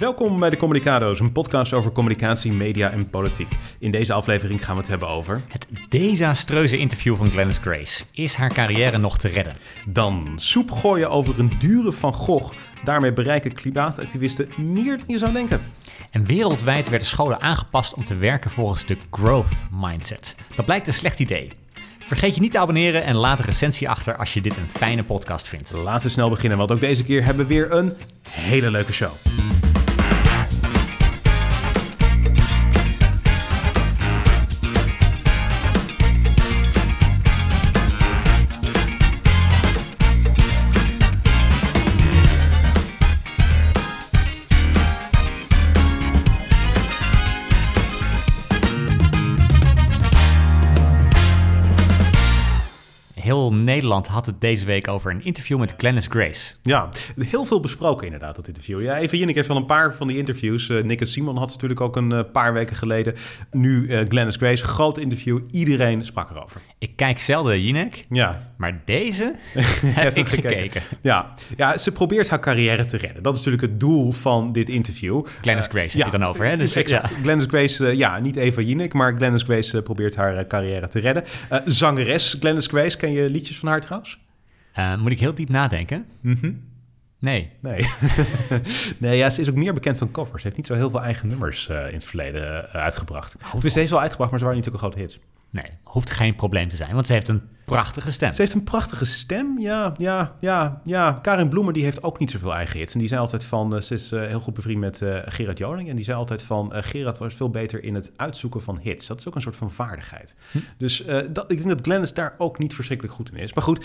Welkom bij de Communicado's, een podcast over communicatie, media en politiek. In deze aflevering gaan we het hebben over... Het desastreuze interview van Glennis Grace. Is haar carrière nog te redden? Dan soep gooien over een dure Van Gogh. Daarmee bereiken klimaatactivisten meer dan je zou denken. En wereldwijd werden scholen aangepast om te werken volgens de growth mindset. Dat blijkt een slecht idee. Vergeet je niet te abonneren en laat een recensie achter als je dit een fijne podcast vindt. Laten we snel beginnen, want ook deze keer hebben we weer een hele leuke show. Nederland had het deze week over een interview met Glennis Grace. Ja, heel veel besproken inderdaad, dat interview. Ja, even Jinek heeft wel een paar van die interviews. Uh, Nick en Simon had natuurlijk ook een uh, paar weken geleden. Nu uh, Glennis Grace, groot interview. Iedereen sprak erover. Ik kijk zelden Jinek, ja. maar deze heb ik gekeken. gekeken. Ja. ja, ze probeert haar carrière te redden. Dat is natuurlijk het doel van dit interview. Glennis Grace heb ja, je dan over, hè? Dus, exact. Ja. Glennis Grace, ja, niet Eva Jinek, maar Glennis Grace probeert haar carrière te redden. zangeres Glennis Grace, ken je liedjes van trouwens? Uh, moet ik heel diep nadenken? -hmm. Nee. Nee. nee, ja, ze is ook meer bekend van covers. Ze heeft niet zo heel veel eigen nummers uh, in het verleden uh, uitgebracht. Dus ze heeft wel uitgebracht, maar ze waren niet zulke grote hits. Nee, hoeft geen probleem te zijn, want ze heeft een prachtige stem. Ze heeft een prachtige stem, ja, ja, ja, ja. Karin Bloemen die heeft ook niet zoveel eigen hits. En die zei altijd van, uh, ze is uh, heel goed bevriend met uh, Gerard Joling. En die zei altijd van, Gerard was veel beter in het uitzoeken van hits. Dat is ook een soort van vaardigheid. Hm. Dus dat, ik denk dat Glennis daar ook niet verschrikkelijk goed in is. Maar goed,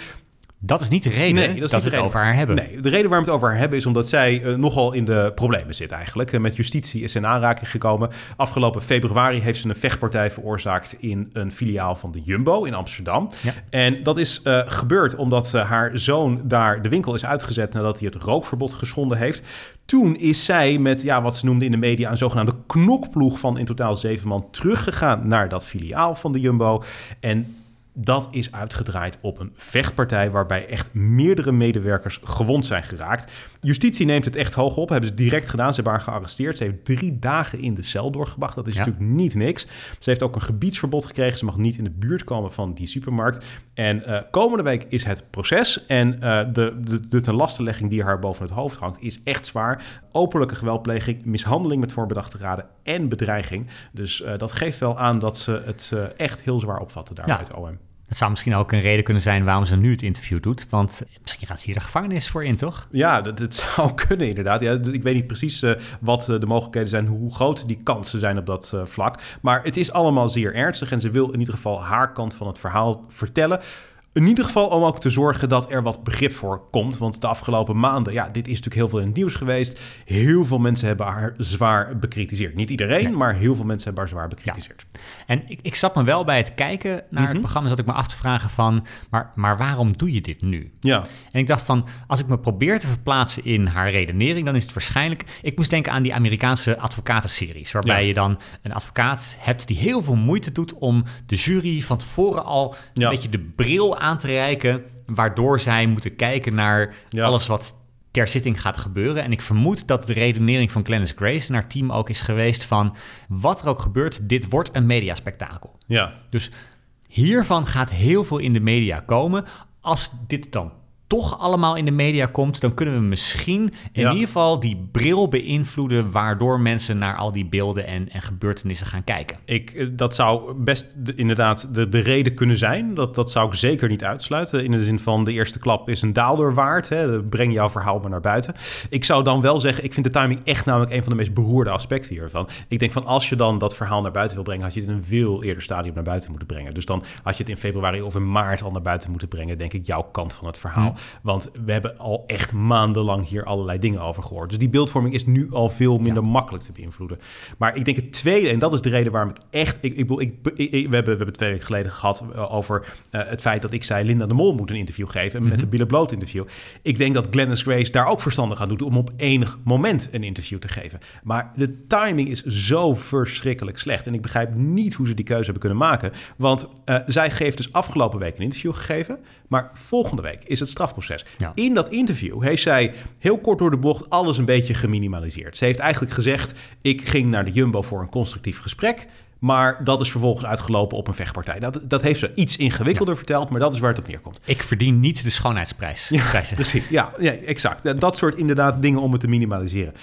dat is niet de reden nee, dat, dat we het over haar hebben. Nee, de reden waarom we het over haar hebben is omdat zij uh, nogal in de problemen zit eigenlijk. Uh, met justitie is ze in aanraking gekomen. Afgelopen februari heeft ze een vechtpartij veroorzaakt in een filiaal van de Jumbo in Amsterdam. Ja. En dat is uh, gebeurd omdat haar zoon daar de winkel is uitgezet nadat hij het rookverbod geschonden heeft. Toen is zij met ja, wat ze noemde in de media een zogenaamde knokploeg van in totaal zeven man teruggegaan naar dat filiaal van de Jumbo. En dat is uitgedraaid op een vechtpartij waarbij echt meerdere medewerkers gewond zijn geraakt. Justitie neemt het echt hoog op, hebben ze direct gedaan. Ze hebben haar gearresteerd. Ze heeft drie dagen in de cel doorgebracht. Dat is ja. natuurlijk niet niks. Ze heeft ook een gebiedsverbod gekregen. Ze mag niet in de buurt komen van die supermarkt. En uh, komende week is het proces. En uh, de, de, de tenlastenlegging die haar boven het hoofd hangt is echt zwaar. Openlijke geweldpleging, mishandeling met voorbedachte raden en bedreiging. Dus uh, dat geeft wel aan dat ze het echt heel zwaar opvatten daar ja. bij het OM. Dat zou misschien ook een reden kunnen zijn waarom ze nu het interview doet. Want misschien gaat ze hier de gevangenis voor in, toch? Ja, dat, zou kunnen inderdaad. Ja, ik weet niet precies uh, wat uh, de mogelijkheden zijn, hoe groot die kansen zijn op dat uh, vlak. Maar het is allemaal zeer ernstig en ze wil in ieder geval haar kant van het verhaal vertellen. In ieder geval om ook te zorgen dat er wat begrip voor komt. Want de afgelopen maanden, ja, dit is natuurlijk heel veel in het nieuws geweest. Heel veel mensen hebben haar zwaar bekritiseerd. Niet iedereen, nee. maar heel veel mensen hebben haar zwaar bekritiseerd. Ja. En ik, ik zat me wel bij het kijken naar het programma, zat ik me af te vragen van, maar, maar waarom doe je dit nu? Ja. En ik dacht van, als ik me probeer te verplaatsen in haar redenering, dan is het waarschijnlijk, ik moest denken aan die Amerikaanse advocatenseries, waarbij ja. je dan een advocaat hebt die heel veel moeite doet om de jury van tevoren al ja. een beetje de bril aan te reiken, waardoor zij moeten kijken naar ja. alles wat ter zitting gaat gebeuren. En ik vermoed dat de redenering van Glennis Grace en haar team ook is geweest van wat er ook gebeurt, dit wordt een mediaspectakel. Ja. Dus hiervan gaat heel veel in de media komen. Als dit dan toch allemaal in de media komt, dan kunnen we misschien in ja. ieder geval die bril beïnvloeden, waardoor mensen naar al die beelden en, en gebeurtenissen gaan kijken. Ik, dat zou best de, inderdaad de, de reden kunnen zijn. Dat, dat zou ik zeker niet uitsluiten. In de zin van de eerste klap is een daalder waard. Hè. Breng jouw verhaal maar naar buiten. Ik zou dan wel zeggen, ik vind de timing echt namelijk een van de meest beroerde aspecten hiervan. Ik denk van als je dan dat verhaal naar buiten wil brengen, had je het in een veel eerder stadium naar buiten moeten brengen. Dus dan had je het in februari of in maart al naar buiten moeten brengen, denk ik, jouw kant van het verhaal. Hm. Want we hebben al echt maandenlang hier allerlei dingen over gehoord. Dus die beeldvorming is nu al veel minder ja. makkelijk te beïnvloeden. Maar ik denk het tweede, en dat is de reden waarom ik echt... Ik, ik, ik, ik we, hebben, we hebben twee weken geleden gehad over uh, het feit dat ik zei... Linda de Mol moet een interview geven met mm -hmm. een Bille Bloot interview. Ik denk dat Glennis Grace daar ook verstandig aan doet... om op enig moment een interview te geven. Maar de timing is zo verschrikkelijk slecht. En ik begrijp niet hoe ze die keuze hebben kunnen maken. Want uh, zij geeft dus afgelopen week een interview gegeven... maar volgende week is het straf strafproces. Ja. In dat interview heeft zij heel kort door de bocht alles een beetje geminimaliseerd. Ze heeft eigenlijk gezegd: ik ging naar de Jumbo voor een constructief gesprek. Maar dat is vervolgens uitgelopen op een vechtpartij. Dat, dat heeft ze iets ingewikkelder verteld, maar dat is waar het op neerkomt. Ik verdien niet de schoonheidsprijs. Ja, precies. Ja, ja, exact. Dat soort inderdaad dingen om het te minimaliseren.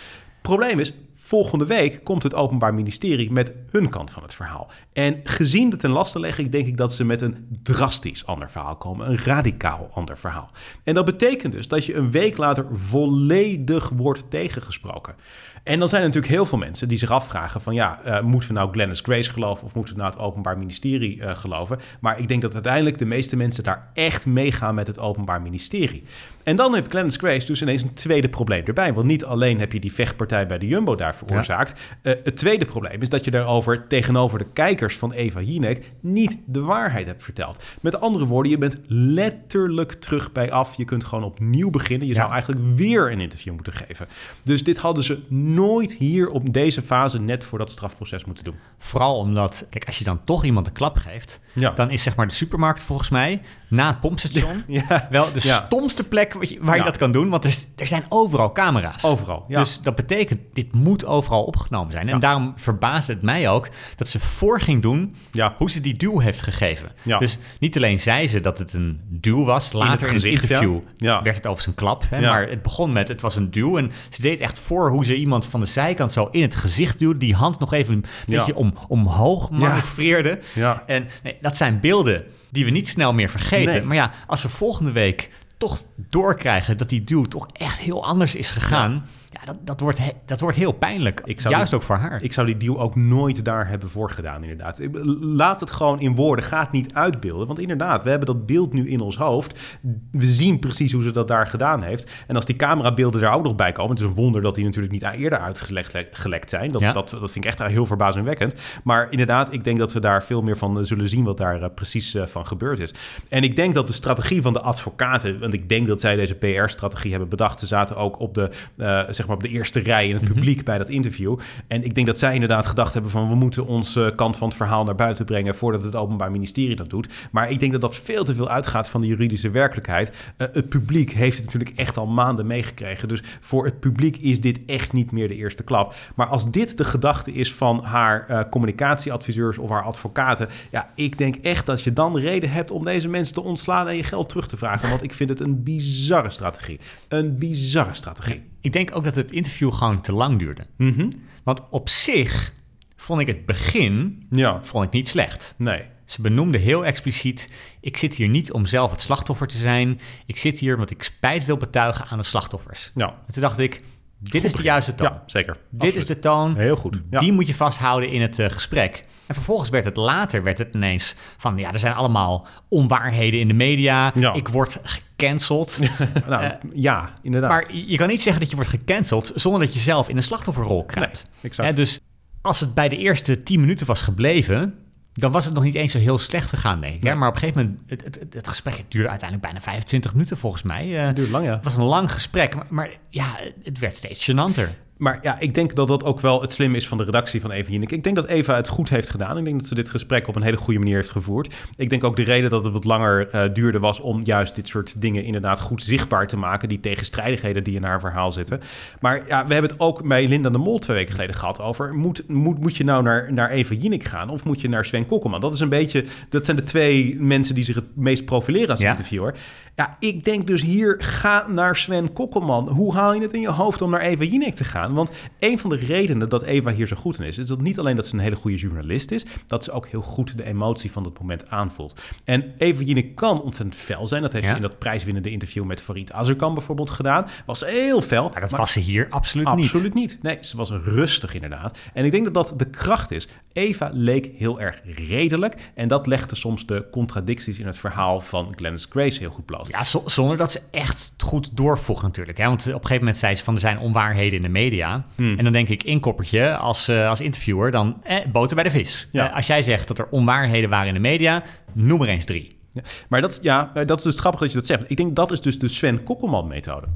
Probleem is, volgende week komt het Openbaar Ministerie met hun kant van het verhaal. En gezien de ten laste legging denk ik dat ze met een drastisch ander verhaal komen. Een radicaal ander verhaal. En dat betekent dus dat je een week later volledig wordt tegengesproken. En dan zijn er natuurlijk heel veel mensen die zich afvragen van ja, uh, moeten we nou Glennis Grace geloven of moeten we nou het Openbaar Ministerie uh, geloven? Maar ik denk dat uiteindelijk de meeste mensen daar echt meegaan met het Openbaar Ministerie. En dan heeft Glennis Grace dus ineens een tweede probleem erbij. Want niet alleen heb je die vechtpartij bij de Jumbo daar veroorzaakt. Ja. Uh, het tweede probleem is dat je daarover tegenover de kijkers van Eva Jinek niet de waarheid hebt verteld. Met andere woorden, je bent letterlijk terug bij af. Je kunt gewoon opnieuw beginnen. Je ja. zou eigenlijk weer een interview moeten geven. Dus dit hadden ze nooit hier op deze fase net voor dat strafproces moeten doen. Vooral omdat, kijk, als je dan toch iemand een klap geeft, ja. dan is zeg maar de supermarkt volgens mij na het pompstation ja. wel de stomste plek waar je dat kan doen. Want er, er zijn overal camera's. Overal. Dus dat betekent, dit moet overal opgenomen zijn. En daarom verbaasde het mij ook dat ze voor ging doen hoe ze die duw heeft gegeven. Dus niet alleen zei ze dat het een duw was. Later in het, gezicht, in het interview werd het over zijn klap. Hè, maar het begon met, het was een duw. En ze deed echt voor hoe ze iemand van de zijkant zo in het gezicht duwde. Die hand nog even een beetje om, omhoog manoeuvreerde. En nee, dat zijn beelden die we niet snel meer vergeten. Nee. Maar ja, als we volgende week toch doorkrijgen dat die duw toch echt heel anders is gegaan. Ja. Ja, dat, dat, wordt he, dat wordt heel pijnlijk. Ik zou Juist die, ook voor haar. Ik zou die deal ook nooit daar hebben voor gedaan, inderdaad. Laat het gewoon in woorden. Ga het niet uitbeelden. Want inderdaad, we hebben dat beeld nu in ons hoofd. We zien precies hoe ze dat daar gedaan heeft. En als die camerabeelden er ook nog bij komen... het is een wonder dat die natuurlijk niet eerder uitgelekt zijn. Dat, ja. dat, dat vind ik echt heel verbazingwekkend. Maar inderdaad, ik denk dat we daar veel meer van zullen zien... wat daar uh, precies uh, van gebeurd is. En ik denk dat de strategie van de advocaten... want ik denk dat zij deze PR-strategie hebben bedacht... ze zaten ook op de... Uh, zeg maar op de eerste rij in het publiek mm -hmm. bij dat interview. En ik denk dat zij inderdaad gedacht hebben van we moeten onze kant van het verhaal naar buiten brengen voordat het Openbaar Ministerie dat doet. Maar ik denk dat dat veel te veel uitgaat van de juridische werkelijkheid. Uh, het publiek heeft het natuurlijk echt al maanden meegekregen. Dus voor het publiek is dit echt niet meer de eerste klap. Maar als dit de gedachte is van haar uh, communicatieadviseurs of haar advocaten, ja, ik denk echt dat je dan reden hebt om deze mensen te ontslaan en je geld terug te vragen. Want ik vind het een bizarre strategie. Een bizarre strategie. Ik denk ook dat het interview gewoon te lang duurde. Mm -hmm. Want op zich vond ik het begin ja. vond ik niet slecht. Nee. Ze benoemde heel expliciet: ik zit hier niet om zelf het slachtoffer te zijn. Ik zit hier omdat ik spijt wil betuigen aan de slachtoffers. Ja. En toen dacht ik: dit is de juiste toon. Ja, zeker. Dit Absoluut. is de toon. Heel goed. Ja. Die moet je vasthouden in het uh, gesprek. En vervolgens werd het later werd het ineens van ja, er zijn allemaal onwaarheden in de media. Ja. Ik word gecanceld. nou, uh, ja, inderdaad. Maar je kan niet zeggen dat je wordt gecanceld zonder dat je zelf in een slachtofferrol kruipt. Nee, exact. Hè, dus als het bij de eerste 10 minuten was gebleven, dan was het nog niet eens zo heel slecht gegaan, denk ik. Maar op een gegeven moment, het, het, het, het gesprek het duurde uiteindelijk bijna 25 minuten volgens mij. Uh, het duurde lang, ja. Het was een lang gesprek, maar, maar ja, het werd steeds gênanter. Maar ja, ik denk dat dat ook wel het slim is van de redactie van Eva Jinek. Ik denk dat Eva het goed heeft gedaan. Ik denk dat ze dit gesprek op een hele goede manier heeft gevoerd. Ik denk ook de reden dat het wat langer uh, duurde was om juist dit soort dingen inderdaad goed zichtbaar te maken. Die tegenstrijdigheden die in haar verhaal zitten. Maar ja, we hebben het ook bij Linda de Mol twee weken geleden gehad over... moet, moet, moet je nou naar, naar Eva Jinek gaan of moet je naar Sven Kokkelman? Dat is een beetje, dat zijn de twee mensen die zich het meest profileren als Ja. interviewer. Ja, ik denk dus hier, ga naar Sven Kokkelman. Hoe haal je het in je hoofd om naar Eva Jinek te gaan? Want een van de redenen dat Eva hier zo goed in is, is dat niet alleen dat ze een hele goede journalist is, dat ze ook heel goed de emotie van dat moment aanvoelt. En Eva Jinek kan ontzettend fel zijn. Dat heeft Ja. ze in dat prijswinnende interview met Farid Azarkan bijvoorbeeld gedaan. Was heel fel. Maar dat maar was ze hier absoluut, niet. Absoluut niet. Nee, ze was rustig inderdaad. En ik denk dat dat de kracht is. Eva leek heel erg redelijk. En dat legde soms de contradicties in het verhaal van Glennis Grace heel goed bloot. Ja, zo- zonder dat ze echt goed doorvoegt natuurlijk. Hè? Want op een gegeven moment zei ze van er zijn onwaarheden in de media. Hmm. En dan denk ik, inkoppertje als, eh, als interviewer, dan eh, boter bij de vis. Ja. Eh, als jij zegt dat er onwaarheden waren in de media, noem er eens drie. Ja, Maar dat, ja, dat is dus grappig dat je dat zegt. Ik denk dat is dus de Sven Kokkelman-methode.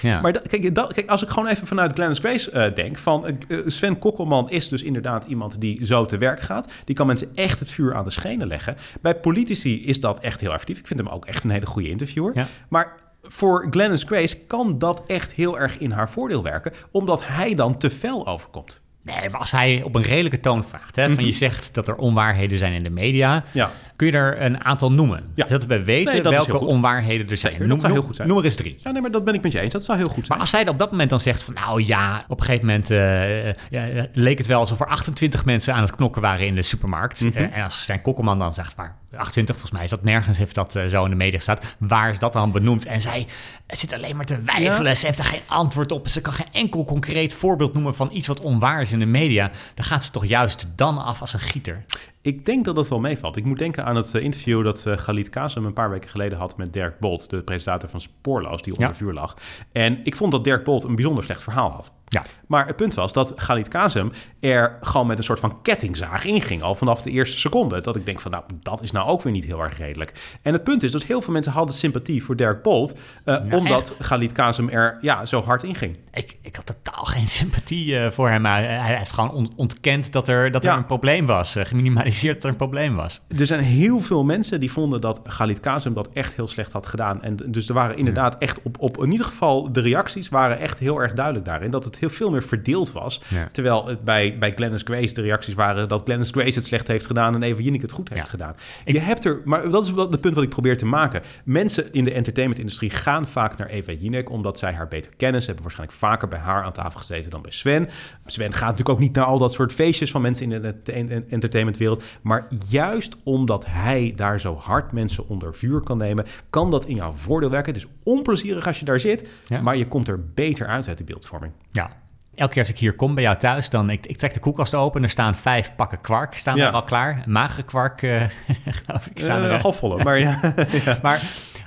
Ja. Maar dat, kijk, dat, kijk, als ik gewoon even vanuit Glennis Grace eh, denk... van eh, eh, Sven Kokkelman is dus inderdaad iemand die zo te werk gaat. Die kan mensen echt het vuur aan de schenen leggen. Bij politici is dat echt heel effectief. Ik vind hem ook echt een hele goede interviewer. Ja. Maar voor Glennis Grace kan dat echt heel erg in haar voordeel werken, omdat hij dan te fel overkomt. Nee, maar als hij op een redelijke toon vraagt, hè, van Mhm. je zegt dat er onwaarheden zijn in de media, Ja. kun je er een aantal noemen. Ja. Zodat we weten Nee, dat welke onwaarheden er zijn. Zeker, dat zou heel goed zijn. Noem er eens drie. Ja, nee, maar dat ben ik met je eens. Dat zou heel goed Maar zijn. als zij op dat moment dan zegt van, nou ja, op een gegeven moment eh, eh, ja, leek het wel alsof er 28 mensen aan het knokken waren in de supermarkt. Mhm. Eh, en als Sven Kokkelman dan zegt, maar 28, volgens mij is dat nergens, heeft dat zo in de media staat. Waar is dat dan benoemd? En zij zit alleen maar te wijfelen. Ze heeft er geen antwoord op. Ze kan geen enkel concreet voorbeeld noemen van iets wat onwaar is in de media. Dan gaat ze toch juist dan af als een gieter. Ik denk dat dat wel meevalt. Ik moet denken aan het eh, interview dat eh Galit Kazem een paar weken geleden had met Dirk Bolt, de presentator van Spoorloos, die onder Ja. vuur lag. En ik vond dat Dirk Bolt een bijzonder slecht verhaal had. Ja. Maar het punt was dat Galit Kazem er gewoon met een soort van kettingzaag inging, al vanaf de eerste seconde. Dat ik denk van, nou, dat is nou ook weer niet heel erg redelijk. En het punt is dat heel veel mensen hadden sympathie voor Dirk Bolt, eh, Ja, omdat echt? Galit Kazem er ja, zo hard inging. Ik, ik had totaal geen sympathie eh, voor hem. Hij, hij heeft gewoon on- ontkend dat er, dat er een probleem was. eh, geminimaliseerd dat er een probleem was. Er zijn heel veel mensen die vonden dat Galit Kazem dat echt heel slecht had gedaan. En dus er waren inderdaad echt op, op in ieder geval de reacties waren echt heel erg duidelijk daarin. Dat het heel veel meer verdeeld was. Ja. Terwijl het bij, bij Glennis Grace de reacties waren dat Glennis Grace het slecht heeft gedaan en Eva Jinek het goed heeft Ja. gedaan. Ik- Je hebt er, maar dat is wel het punt wat ik probeer te maken. Mensen in de entertainmentindustrie gaan vaak naar Eva Jinek omdat zij haar beter kennen. Ze hebben waarschijnlijk vaker bij haar aan tafel gezeten dan bij Sven. Sven gaat natuurlijk ook niet naar al dat soort feestjes van mensen in de ent- en- entertainmentwereld. Maar juist omdat hij daar zo hard mensen onder vuur kan nemen, kan dat in jouw voordeel werken. Het is onplezierig als je daar zit, Ja. maar je komt er beter uit uit de beeldvorming. Ja. Elke keer als ik hier kom bij jou thuis, dan ik, ik trek de koelkast open. Er staan vijf pakken kwark, staan Ja. er al klaar. Magere kwark, eh, geloof ik, staan er. Eh, eh. halfvolle, maar ja. ja. Maar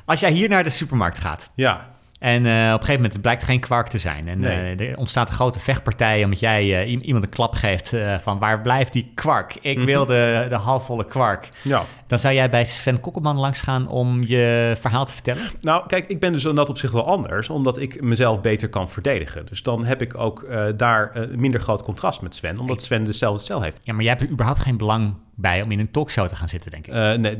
als jij hier naar de supermarkt gaat ja. En eh, op een gegeven moment blijkt geen kwark te zijn. En Nee. eh, er ontstaat een grote vechtpartij omdat jij eh, iemand een klap geeft van waar blijft die kwark? Ik Mhm. wil de, de halfvolle kwark. ja. Dan zou jij bij Sven Kokkelman langs gaan om je verhaal te vertellen? Nou, kijk, ik ben dus in dat opzicht wel anders, omdat ik mezelf beter kan verdedigen. Dus dan heb ik ook daar eh, minder groot contrast met Sven, omdat Sven dezelfde stijl heeft. Ja, maar jij hebt er überhaupt geen belang bij om in een talkshow te gaan zitten, denk ik. Eh, nee,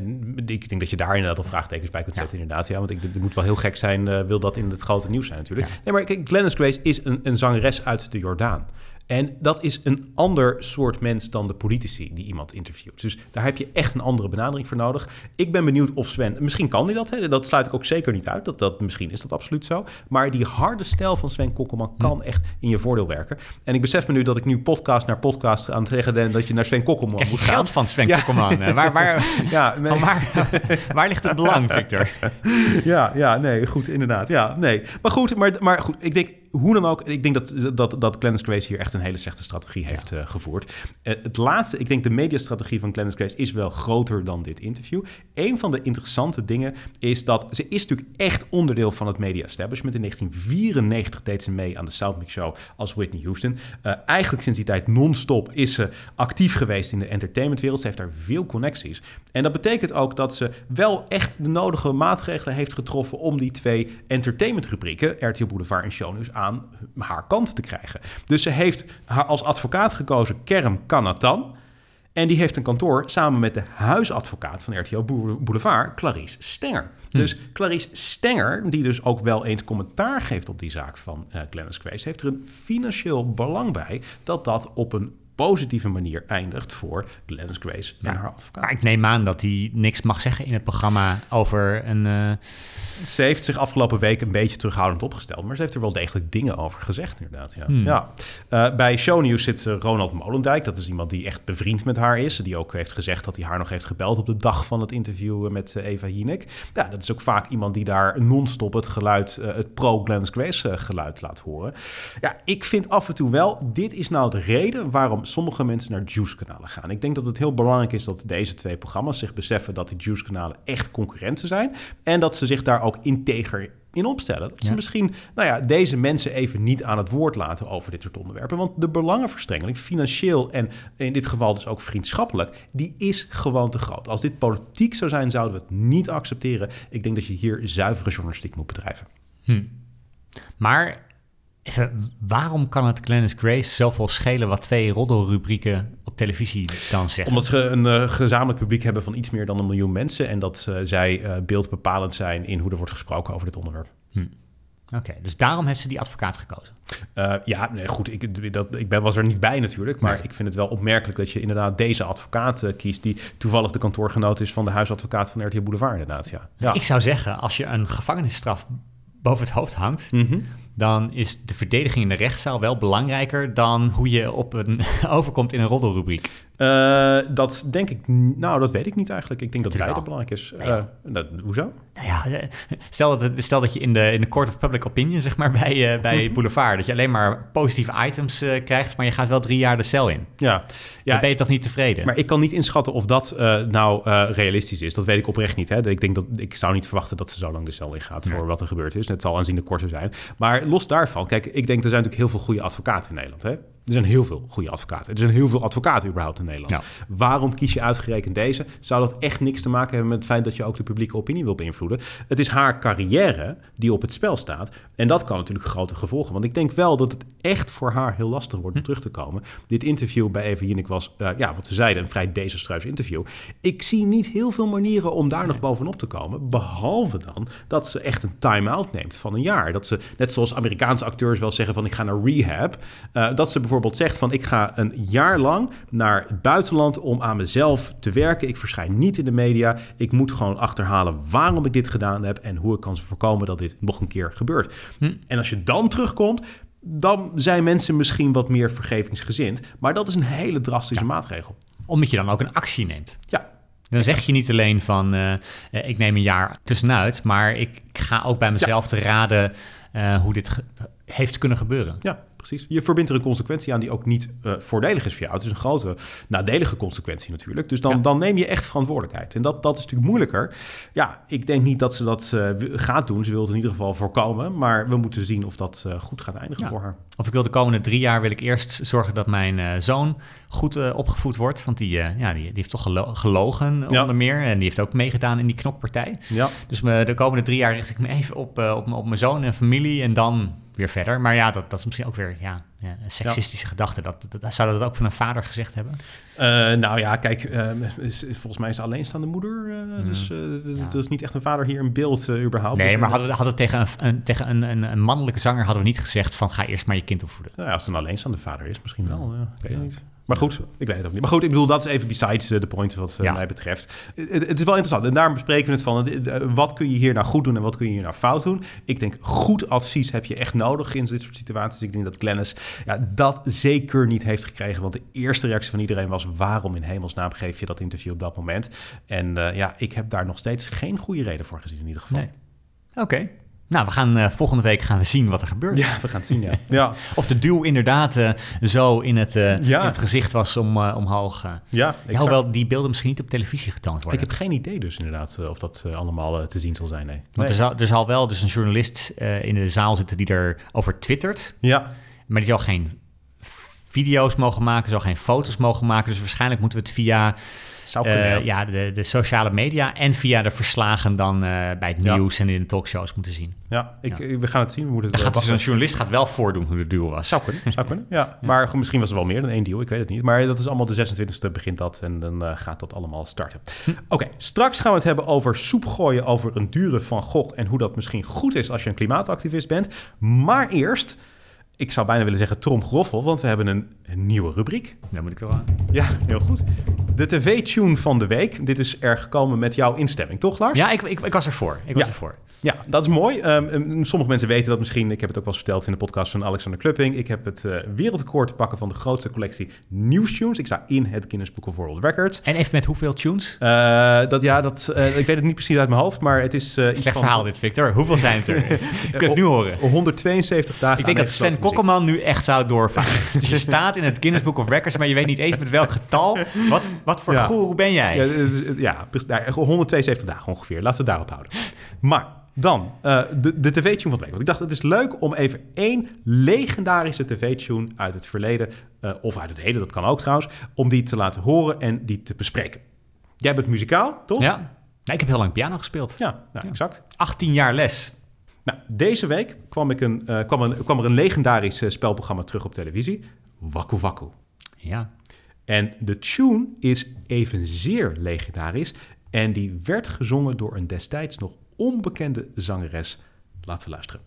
ik denk dat je daar inderdaad al vraagtekens bij kunt Ja. zetten, inderdaad. Ja, want ik, het moet wel heel gek zijn, eh, wil dat in het grote nieuws zijn natuurlijk. Ja. Nee, maar kijk, Glennis Grace is een, een zangeres uit de Jordaan. En dat is een ander soort mens dan de politici die iemand interviewt. Dus daar heb je echt een andere benadering voor nodig. Ik ben benieuwd of Sven, misschien kan hij dat, hè? dat sluit ik ook zeker niet uit. Dat, dat, misschien is dat absoluut zo. Maar die harde stijl van Sven Kokkelman kan echt in je voordeel werken. En ik besef me nu dat ik nu podcast naar podcast aan het zeggen ben dat je naar Sven Kokkelman Krijg je moet gaan. geld van Sven Ja. Kokkelman? Waar, waar, Ja, nee. waar, waar ligt het belang, Victor? Ja, ja, nee, goed, inderdaad. Ja, nee. Maar goed, maar, maar goed, ik denk, hoe dan ook, ik denk dat, dat, dat Glennis Grace hier echt een hele slechte strategie heeft eh, gevoerd. Eh, het laatste, ik denk de mediastrategie van Glennis Grace is wel groter dan dit interview. Een van de interessante dingen is dat ze is natuurlijk echt onderdeel van het media establishment. In 1994 deed ze mee aan de South Mix Show als Whitney Houston. Eh, eigenlijk sinds die tijd non-stop is ze actief geweest in de entertainmentwereld. Ze heeft daar veel connecties. En dat betekent ook dat ze wel echt de nodige maatregelen heeft getroffen om die twee entertainmentrubrieken, RTL Boulevard en Shownews, aan haar kant te krijgen. Dus ze heeft haar als advocaat gekozen Kerm Kanatan. En die heeft een kantoor samen met de huisadvocaat van RTL Boule- Boulevard, Clarice Stenger. Dus Clarice Stenger, die dus ook wel eens commentaar geeft op die zaak van eh Glennis Grace, heeft er een financieel belang bij dat dat op een positieve manier eindigt voor Glennis Grace en Ja. haar advocaat. Maar ik neem aan dat hij niks mag zeggen in het programma over een... eh, Ze heeft zich afgelopen week een beetje terughoudend opgesteld, maar ze heeft er wel degelijk dingen over gezegd, inderdaad. Ja. Hmm. Ja. Eh, bij Shownieuws zit eh, Ronald Molendijk. Dat is iemand die echt bevriend met haar is. Die ook heeft gezegd dat hij haar nog heeft gebeld op de dag van het interview eh, met Eva Jinek. Ja, dat is ook vaak iemand die daar non-stop het geluid, het pro-Glennis Grace eh, geluid laat horen. Ja, ik vind af en toe wel, dit is nou de reden waarom sommige mensen naar Juice-kanalen gaan. Ik denk dat het heel belangrijk is dat deze twee programma's zich beseffen dat die Juice-kanalen echt concurrenten zijn. En dat ze zich daar ook integer in opstellen. Dat ze Ja. misschien nou ja, deze mensen even niet aan het woord laten over dit soort onderwerpen. Want de belangenverstrengeling, financieel en in dit geval dus ook vriendschappelijk, die is gewoon te groot. Als dit politiek zou zijn, zouden we het niet accepteren. Ik denk dat je hier zuivere journalistiek moet bedrijven. hm. Maar even, waarom kan het Glennis Grace zoveel schelen wat twee roddelrubrieken op televisie dan zeggen? Omdat ze een eh, gezamenlijk publiek hebben van iets meer dan een miljoen mensen. En dat eh, zij eh, beeldbepalend zijn in hoe er wordt gesproken over dit onderwerp. Hm. Oké, dus daarom heeft ze die advocaat gekozen. Uh, ja, nee, goed, ik, dat, ik ben, was er niet bij natuurlijk, maar ik vind het wel opmerkelijk dat je inderdaad deze advocaat uh, kiest, die toevallig de kantoorgenoot is van de huisadvocaat van RTL Boulevard, inderdaad. Ja. ja. Ik zou zeggen, als je een gevangenisstraf boven het hoofd hangt, mm dan is de verdediging in de rechtszaal wel belangrijker dan hoe je op een overkomt in een roddelrubriek. Uh, dat denk ik, nou, dat weet ik niet eigenlijk. Ik denk dat beide belangrijk is. Uh, dat, hoezo? Nou ja, eh, stel dat, stel dat je in de, in de Court of Public Opinion, zeg maar, bij, uh, bij mhm. Boulevard, dat je alleen maar positieve items krijgt, maar je gaat wel drie jaar de cel in. Ja. ja dan ben je toch niet tevreden? Maar ik kan niet inschatten of dat nou realistisch is. Dat weet ik oprecht niet. Hè. Ik, denk dat, ik zou niet verwachten dat ze zo lang de cel in gaat voor wat er gebeurd is. Het zal aanzienlijk korter zijn. Maar los daarvan, kijk, ik denk er zijn natuurlijk heel veel goede advocaten in Nederland. Hè? Er zijn heel veel goede advocaten. Er zijn heel veel advocaten überhaupt in Nederland. Waarom kies je uitgerekend deze? Zou dat echt niks te maken hebben met het feit dat je ook de publieke opinie wil beïnvloeden? Het is haar carrière die op het spel staat. En dat kan natuurlijk grote gevolgen. Want ik denk wel dat het echt voor haar heel lastig wordt om hm. terug te komen. Dit interview bij Eva Jinek was, uh, ja, wat we zeiden, een vrij desastreus interview. Ik zie niet heel veel manieren om daar nog bovenop te komen. Behalve dan dat ze echt een time-out neemt van een jaar. Dat ze, net zoals Amerikaanse acteurs wel zeggen van ik ga naar rehab. Uh, dat ze bijvoorbeeld bijvoorbeeld zegt van ik ga een jaar lang naar het buitenland om aan mezelf te werken. Ik verschijn niet in de media. Ik moet gewoon achterhalen waarom ik dit gedaan heb en hoe ik kan voorkomen dat dit nog een keer gebeurt. Hm. En als je dan terugkomt, dan zijn mensen misschien wat meer vergevingsgezind. Maar dat is een hele drastische maatregel. Omdat je dan ook een actie neemt. Ja, dan zeg je niet alleen van uh, ik neem een jaar tussenuit, maar ik, ga ook bij mezelf te raden uh, hoe dit heeft kunnen gebeuren. Ja, precies. Je verbindt er een consequentie aan die ook niet uh, voordelig is voor jou. Het is een grote nadelige consequentie natuurlijk. Dus dan, dan neem je echt verantwoordelijkheid. En dat, dat is natuurlijk moeilijker. Ja, ik denk niet dat ze dat uh, gaat doen. Ze wil het in ieder geval voorkomen. Maar we moeten zien of dat uh, goed gaat eindigen voor haar. Of ik wil de komende drie jaar wil ik eerst zorgen dat mijn zoon goed opgevoed wordt. Want die, ja, die, die heeft toch gelo gelogen ja. onder meer. En die heeft ook meegedaan in die knokpartij. Ja. Dus me, de komende drie jaar richt ik me even op, op, op mijn zoon en familie. En dan weer verder. Maar ja, dat, dat is misschien ook weer ja, ja een seksistische gedachte. Dat, dat, zou dat ook van een vader gezegd hebben? Uh, nou ja, kijk, uh, is, volgens mij is alleenstaande moeder. Uh, Dus ja. er is niet echt een vader hier in beeld überhaupt. Nee, dus, maar hadden we hadden tegen, een, een tegen een, een, een, mannelijke zanger hadden we niet gezegd van ga eerst maar je kind opvoeden. Nou ja, als het een alleenstaande vader is, misschien wel. Ja, weet je niet. Maar goed, ik weet het ook niet. Maar goed, ik bedoel, dat is even besides de point wat uh, mij betreft. Het, het, is wel interessant. En daarom bespreken we het van, wat kun je hier nou goed doen en wat kun je hier nou fout doen? Ik denk, goed advies heb je echt nodig in dit soort situaties. Ik denk dat Glennis ja, dat zeker niet heeft gekregen. Want de eerste reactie van iedereen was, waarom in hemelsnaam geef je dat interview op dat moment? En uh, ja, ik heb daar nog steeds geen goede reden voor gezien in ieder geval. Nee. Oké. Nou, we gaan uh, volgende week gaan we zien wat er gebeurt. Ja, we gaan het zien, ja. ja. of de duw inderdaad uh, zo in het, uh, ja. in het, gezicht was om, omhoog. ja, ja, hoewel die beelden misschien niet op televisie getoond worden. Ik heb geen idee dus inderdaad of dat allemaal te zien zal zijn. Nee. Want Er, zal, er zal wel dus een journalist in de zaal zitten die erover twittert. Ja. Maar die zal geen video's mogen maken, zal geen foto's mogen maken. Dus waarschijnlijk moeten we het via uh, ja, de, de sociale media en via de verslagen dan uh, bij het nieuws en in de talkshows moeten zien. Ja, ik, we gaan het zien. We moeten het gaat dus een journalist gaat wel voordoen hoe de duel was. Zou kunnen, zou kunnen. Ja. Maar misschien was er wel meer dan één deal, ik weet het niet. Maar dat is allemaal de 26e begint dat en dan gaat dat allemaal starten. Hm. Oké, straks gaan we het hebben over soep gooien over een dure Van Gogh en hoe dat misschien goed is als je een klimaatactivist bent. Maar eerst ik zou bijna willen zeggen tromgroffel, want we hebben een, een nieuwe rubriek. Daar moet ik wel aan. Ja, heel goed. De tv-tune van de week. Dit is er gekomen met jouw instemming, toch Lars? Ja, ik, ik, ik was ervoor. Ik was ja. ervoor. Ja, dat is mooi. Um, sommige mensen weten dat misschien. Ik heb het ook wel eens verteld in de podcast van Alexander Klupping. Ik heb het uh, wereldrecord te pakken van de grootste collectie nieuwstunes. Ik sta in het Guinness Book of World Records. En even met hoeveel tunes? Uh, dat, ja, dat, uh, ik weet het niet precies uit mijn hoofd, maar het is... Slecht van... verhaal dit, Victor. Hoeveel zijn het er? Je kunt het nu horen. 172 dagen Ik denk dat Sven Kokkelman nu echt zou doorvaren. dus je staat in het Guinness Book of Records, maar je weet niet eens met welk getal. Wat, wat voor ja. ben jij? Ja, ja, 172 dagen ongeveer. Laten we het daarop houden. Maar... Dan uh, de, de tv-tune van de week. Want ik dacht, het is leuk om even één legendarische tv-tune uit het verleden, uh, of uit het heden, dat kan ook trouwens, om die te laten horen en die te bespreken. Jij bent muzikaal, toch? Ja. Nee, ik heb heel lang piano gespeeld. Ja, nou, ja. exact. 18 jaar les. Nou, deze week kwam, ik een, uh, kwam, een, kwam er een legendarisch spelprogramma terug op televisie. Waku Waku. Ja. En de tune is evenzeer legendarisch. En die werd gezongen door een destijds nog onbekende zangeres Laten we luisteren.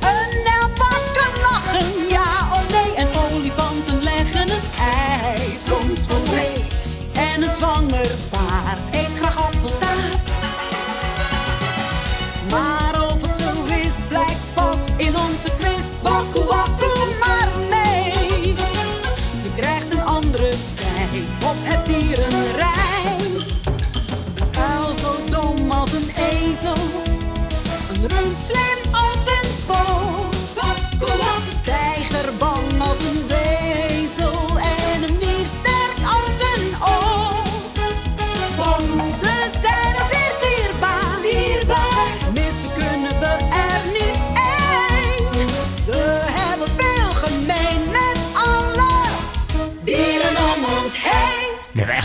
Een kan lachen, ja of nee. En olifanten leggen een ei, soms wel twee. En een zwanger paard eet graag appeltaart.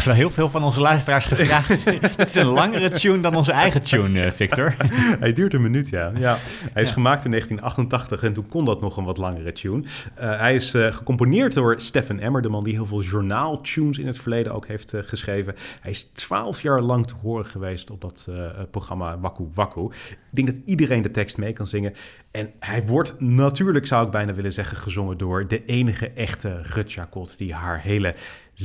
Echt wel heel veel van onze luisteraars gevraagd. Het is een langere tune dan onze eigen tune, eh, Victor. Hij duurt een minuut, ja. ja. Hij is gemaakt in 1988 en toen kon dat nog een wat langere tune. Eh, hij is eh, gecomponeerd door Stephen Emmer, de man die heel veel journaaltunes in het verleden ook heeft geschreven. Hij is twaalf jaar lang te horen geweest op dat programma Waku Waku. Ik denk dat iedereen de tekst mee kan zingen. En hij wordt natuurlijk, zou ik bijna willen zeggen, gezongen door de enige echte Rutja Kot die haar hele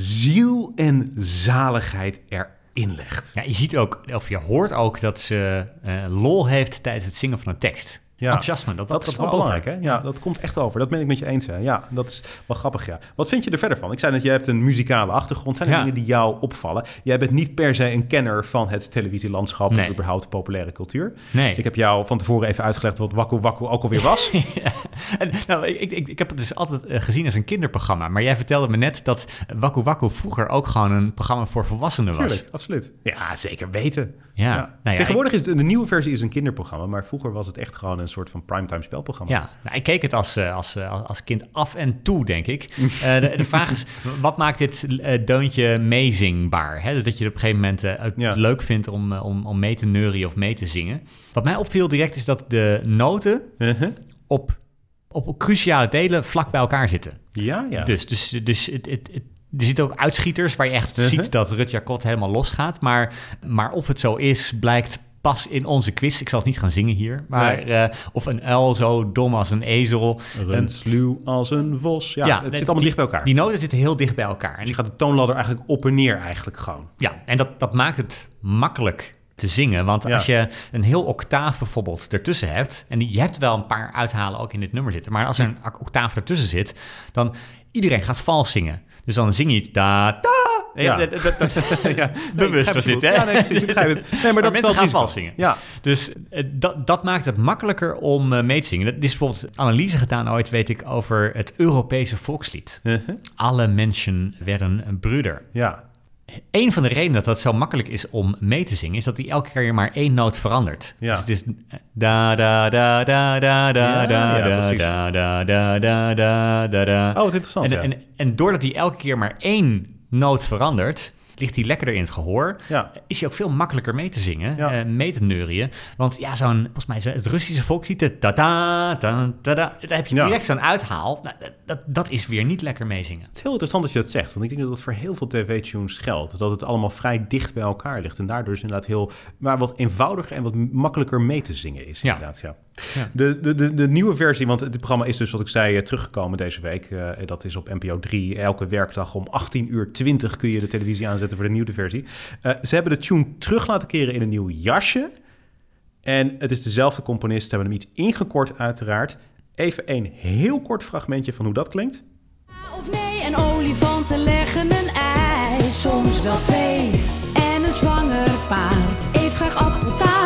ziel en zaligheid erin legt. Ja, je ziet ook, of je hoort ook dat ze eh, lol heeft tijdens het zingen van een tekst. Ja. Enthousiasme, dat, Dat, is wel over. belangrijk, hè? Ja, dat komt echt over. Dat ben ik met je eens, hè? Ja, dat is wel grappig, ja. Wat vind je er verder van? Ik zei dat je hebt een muzikale achtergrond. Zijn er Ja. dingen die jou opvallen? Jij bent niet per se een kenner van het televisielandschap... Nee. of überhaupt populaire cultuur. Nee. Ik heb jou van tevoren even uitgelegd wat Wakku Wakku ook alweer was. Ja. En, nou, ik, ik, ik heb het dus altijd eh, gezien als een kinderprogramma. Maar jij vertelde me net dat Waku Waku vroeger ook gewoon een programma voor volwassenen was. Tuurlijk, absoluut. Ja, zeker weten. Ja. Nou ja, Tegenwoordig is de, de nieuwe versie is een kinderprogramma... maar vroeger was het echt gewoon een soort van primetime spelprogramma. Ja, nou, ik keek het als, eh, als, eh, als, als kind af en toe, denk ik. Eh, de, de vraag is, wat maakt dit eh, deuntje meezingbaar? Hè? Dus dat je het op een gegeven moment ook Ja. leuk vindt om, om, om mee te neurien of mee te zingen. Wat mij opviel direct is dat de noten Uh-huh. op, op cruciale delen vlak bij elkaar zitten. Ja, ja. Dus, dus, dus het, het, het- er zitten ook uitschieters waar je echt Uh-huh. ziet dat Rutja Kot helemaal losgaat. Maar, maar of het zo is, blijkt pas in onze quiz. Ik zal het niet gaan zingen hier. Maar Nee. eh, of een uil zo dom als een ezel. Rund sluw als een vos. Ja, het nee, zit allemaal die- dicht bij elkaar. Die noten zitten heel dicht bij elkaar. En Dus je gaat de toonladder eigenlijk op en neer eigenlijk gewoon. Ja, en dat, dat maakt het makkelijk te zingen. Want Ja. als je een heel octaaf bijvoorbeeld ertussen hebt... en je hebt wel een paar uithalen ook in dit nummer zitten... maar als er een octaaf ertussen zit, dan iedereen gaat vals zingen. Dus dan zing je iets da, da. Ja. Dat, dat, ja, dit, hè? Ja, nee, precies, het. Nee, maar, dat mensen wel gaan risico. vals zingen. Ja, Dus eh, dat, dat maakt het makkelijker om eh, mee te zingen. Er is bijvoorbeeld analyse gedaan ooit, weet ik, over het Europese volkslied. Uh-huh. Alle mensen werden een broeder. ja. Een van de redenen dat dat zo makkelijk is om mee te zingen, is dat hij elke keer maar één noot verandert. Ja. Dus het is da da da da da da da da da da da da da da. Oh, wat interessant, En, ja. en, en doordat hij elke keer maar één noot verandert, ligt hij lekkerder in het gehoor. Ja. Is hij ook veel makkelijker mee te zingen, Ja. eh, mee te neurien. Want ja, zo'n, volgens mij, het Russische volkslied, da da da da, daar heb je Ja. direct zo'n uithaal. Nou, dat- dat, is weer niet lekker meezingen. Het is heel interessant dat je dat zegt, want ik denk dat dat voor heel veel tv-tunes geldt. Dat het allemaal vrij dicht bij elkaar ligt en daardoor is inderdaad heel, maar wat eenvoudiger en wat makkelijker mee te zingen is Ja. inderdaad, ja. Ja. De, de, de, de nieuwe versie, want het programma is dus, wat ik zei, eh, teruggekomen deze week. Eh, dat is op NPO 3. Elke werkdag om 18 uur 20 kun je de televisie aanzetten voor de nieuwe versie. Eh, ze hebben de tune terug laten keren in een nieuw jasje. En het is dezelfde componist, ze hebben hem iets ingekort uiteraard. Even een heel kort fragmentje van hoe dat klinkt. Of nee, en olifanten leggen een ei, soms wel twee. En een zwanger paard eet graag appeltaart.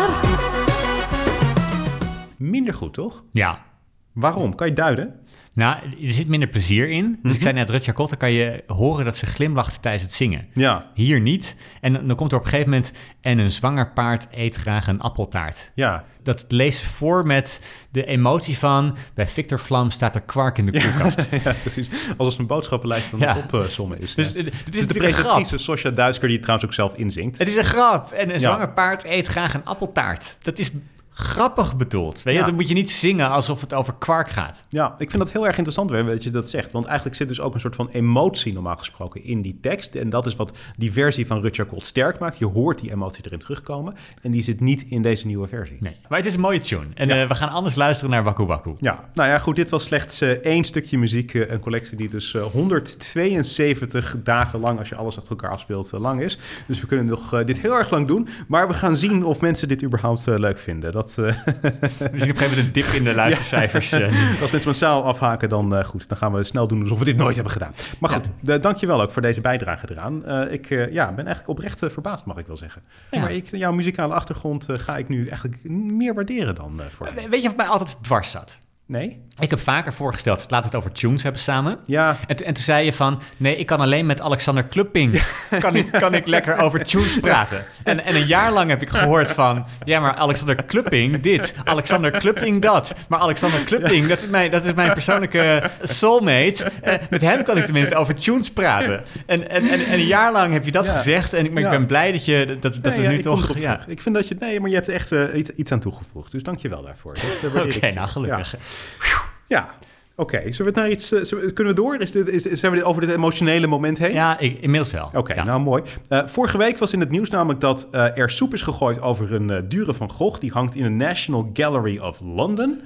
Minder goed, toch? Ja, Waarom? Kan je duiden? Nou, er zit minder plezier in. Dus Mhm. ik zei net, Rutja Kotter kan je horen dat ze glimlacht tijdens het zingen. Ja, Hier niet. En dan dan komt er op een gegeven moment... en een zwanger paard eet graag een appeltaart. ja. Dat leest ze voor met de emotie van... bij Victor Vlam staat er kwark in de koelkast. ja, precies. Als het een boodschappenlijst van Ja. de opzommen is. Dus ja. het Het is is de presentatrice Sosja Duisker die het trouwens ook zelf inzingt. Het is een grap. En een zwanger paard eet graag een appeltaart. Dat is grappig bedoeld. Weet je, Ja. dan moet je niet zingen alsof het over kwark gaat. Ja, ik vind dat heel erg interessant weer, dat je dat zegt. Want eigenlijk zit dus ook een soort van emotie normaal gesproken in die tekst. En dat is wat die versie van Rutger Colt sterk maakt. Je hoort die emotie erin terugkomen. En die zit niet in deze nieuwe versie. Nee. Maar het is een mooie tune. En Ja. eh, we gaan anders luisteren naar Waku Waku. Ja, nou ja, goed, dit was slechts eh, één stukje muziek. eh, een collectie die dus eh, 172 dagen lang, als je alles achter elkaar afspeelt, lang is. Dus we kunnen nog dit heel erg lang doen. Maar we gaan zien of mensen dit überhaupt leuk vinden. Dat, eh, Misschien op een gegeven moment een dip in de luistercijfers. eh. als mensen massaal afhaken, dan eh, goed. Dan gaan we snel doen alsof we dit nooit hebben gedaan. Maar goed, Ja. dankjewel ook voor deze bijdrage eraan. Eh, ik ja, ben eigenlijk oprecht verbaasd, mag ik wel zeggen. Ja. Maar ik, jouw muzikale achtergrond ga ik nu eigenlijk meer waarderen dan voor. We- Weet je wat mij altijd dwars zat? Nee? Ik heb vaker voorgesteld, laten we het over tunes hebben samen. Ja, En, en toen zei je van, nee, ik kan alleen met Alexander Klupping, kan ik, kan ik lekker over tunes praten. En, en een jaar lang heb ik gehoord van, ja, maar Alexander Klupping dit, Alexander Klupping dat. Maar Alexander Klupping, dat is mijn, dat is mijn persoonlijke soulmate. Eh, met hem kan ik tenminste over tunes praten. En, en, en, en een jaar lang heb je dat Ja. gezegd en ik, maar ik Ja. ben blij dat, je, dat, dat Nee, we nu ik toch... Ja. Ik vind dat je... Nee, maar je hebt echt eh, iets, iets aan toegevoegd. Dus dank je wel daarvoor. Oké, nou gelukkig. Ja, oké. Zullen we naar iets... eh, we- kunnen we door? Is dit, is, zijn we dit over dit emotionele moment heen? Ja, ik, inmiddels wel. Oké, Ja. nou mooi. Eh, vorige week was in het nieuws namelijk dat eh, er soep is gegooid over een dure van Gogh. Die hangt in de National Gallery of London.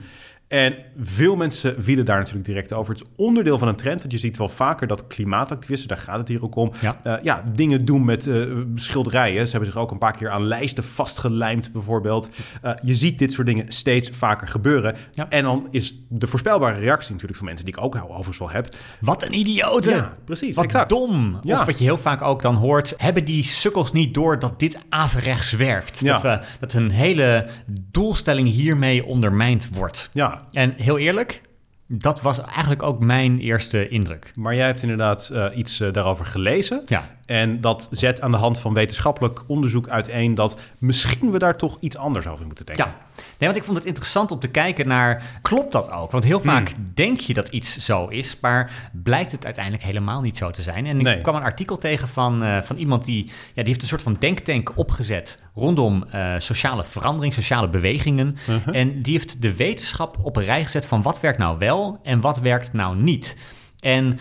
En veel mensen vielen daar natuurlijk direct over. Het is onderdeel van een trend, want je ziet wel vaker dat klimaatactivisten, daar gaat het hier ook om, Ja. eh, ja, dingen doen met eh, schilderijen. Ze hebben zich ook een paar keer aan lijsten vastgelijmd, bijvoorbeeld. Eh, je ziet dit soort dingen steeds vaker gebeuren. Ja. En dan is de voorspelbare reactie natuurlijk van mensen, die ik ook overigens wel heb. Wat een idioten! Ja, precies. Wat exact. dom. Ja. Of wat je heel vaak ook dan hoort, hebben die sukkels niet door dat dit averechts werkt? Ja. Dat, we, dat hun hele doelstelling hiermee ondermijnd wordt. Ja, En heel eerlijk, dat was eigenlijk ook mijn eerste indruk. maar jij hebt inderdaad eh, iets eh, daarover gelezen. Ja, En dat zet aan de hand van wetenschappelijk onderzoek uiteen dat misschien we daar toch iets anders over moeten denken. ja. Nee, want ik vond het interessant om te kijken naar, klopt dat ook? Want heel vaak Hmm. denk je dat iets zo is, maar blijkt het uiteindelijk helemaal niet zo te zijn. En ik Nee. kwam een artikel tegen van, eh, van iemand die, ja, die heeft een soort van denktank opgezet rondom eh, sociale verandering, sociale bewegingen. Uh-huh. En die heeft de wetenschap op een rij gezet van wat werkt nou wel en wat werkt nou niet. En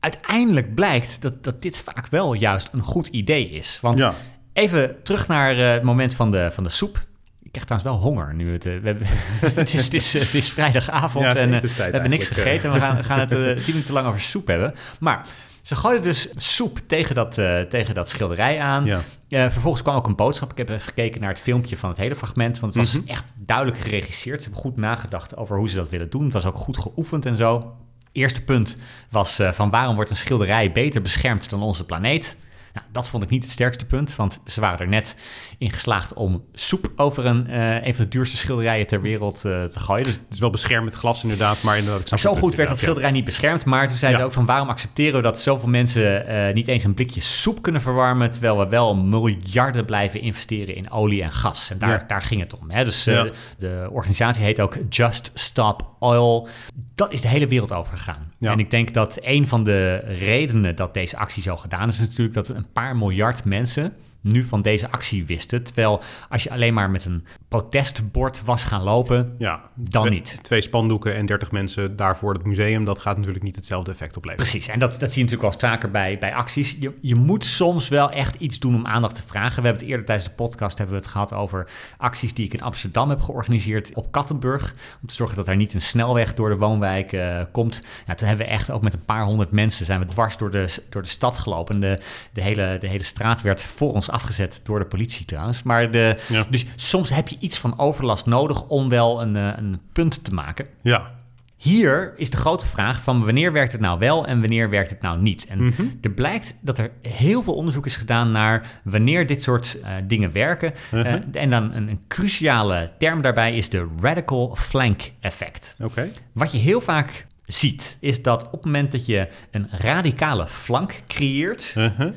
uiteindelijk blijkt dat, dat dit vaak wel juist een goed idee is. Want Ja. even terug naar eh, het moment van de, van de soep. Ik krijg trouwens wel honger nu. Het, eh, we hebben, het, is, het, is, het is vrijdagavond Ja, en eh, we hebben niks gegeten. En we gaan, we gaan het eh, tien minuten lang over soep hebben. Maar ze gooiden dus soep tegen dat, tegen dat schilderij aan. Ja. Vervolgens kwam ook een boodschap. Ik heb even gekeken naar het filmpje van het hele fragment. Want het was Mhm. echt duidelijk geregisseerd. Ze hebben goed nagedacht over hoe ze dat willen doen. Het was ook goed geoefend en zo. Eerste punt was eh, van waarom wordt een schilderij beter beschermd dan onze planeet? Nou, dat vond ik niet het sterkste punt, want ze waren er net in geslaagd om soep over een, een van de duurste schilderijen ter wereld eh, te gooien. Dus Het is wel beschermd glas inderdaad, maar inderdaad... ik snap maar zo goed werd dat schilderij niet beschermd. Maar toen zei Ja. ze ook van waarom accepteren we dat zoveel mensen eh, niet eens een blikje soep kunnen verwarmen, terwijl we wel miljarden blijven investeren in olie en gas. En daar, Ja. daar ging het om. Hè? Dus de, organisatie heet ook Just Stop Oil. Dat is de hele wereld over gegaan. En ik denk dat een van de redenen dat deze actie zo gedaan is, is natuurlijk dat een paar miljard mensen nu van deze actie wisten. Terwijl als je alleen maar met een protestbord was gaan lopen, Ja, dan twee, niet. Twee spandoeken en 30 mensen daarvoor het museum, dat gaat natuurlijk niet hetzelfde effect opleveren. Precies, en dat, dat zie je natuurlijk wel vaker bij, bij acties. Je, je moet soms wel echt iets doen om aandacht te vragen. We hebben het eerder tijdens de podcast hebben we het gehad over acties die ik in Amsterdam heb georganiseerd op Kattenburg. Om te zorgen dat er niet een snelweg door de woonwijk eh, komt. Nou, toen hebben we echt ook met een paar honderd mensen zijn we dwars door de, door de stad gelopen. En de, de, hele, de hele straat werd voor ons afgezet door de politie trouwens. Maar de, Ja. dus soms heb je iets van overlast nodig om wel een, eh, een punt te maken. Ja, Hier is de grote vraag van wanneer werkt het nou wel en wanneer werkt het nou niet. En Mhm. er blijkt dat er heel veel onderzoek is gedaan naar wanneer dit soort eh, dingen werken. Mhm. Eh, en dan een, een cruciale term daarbij is de radical flank effect. oké. Wat je heel vaak ziet is dat op het moment dat je een radicale flank creëert, Uh-huh.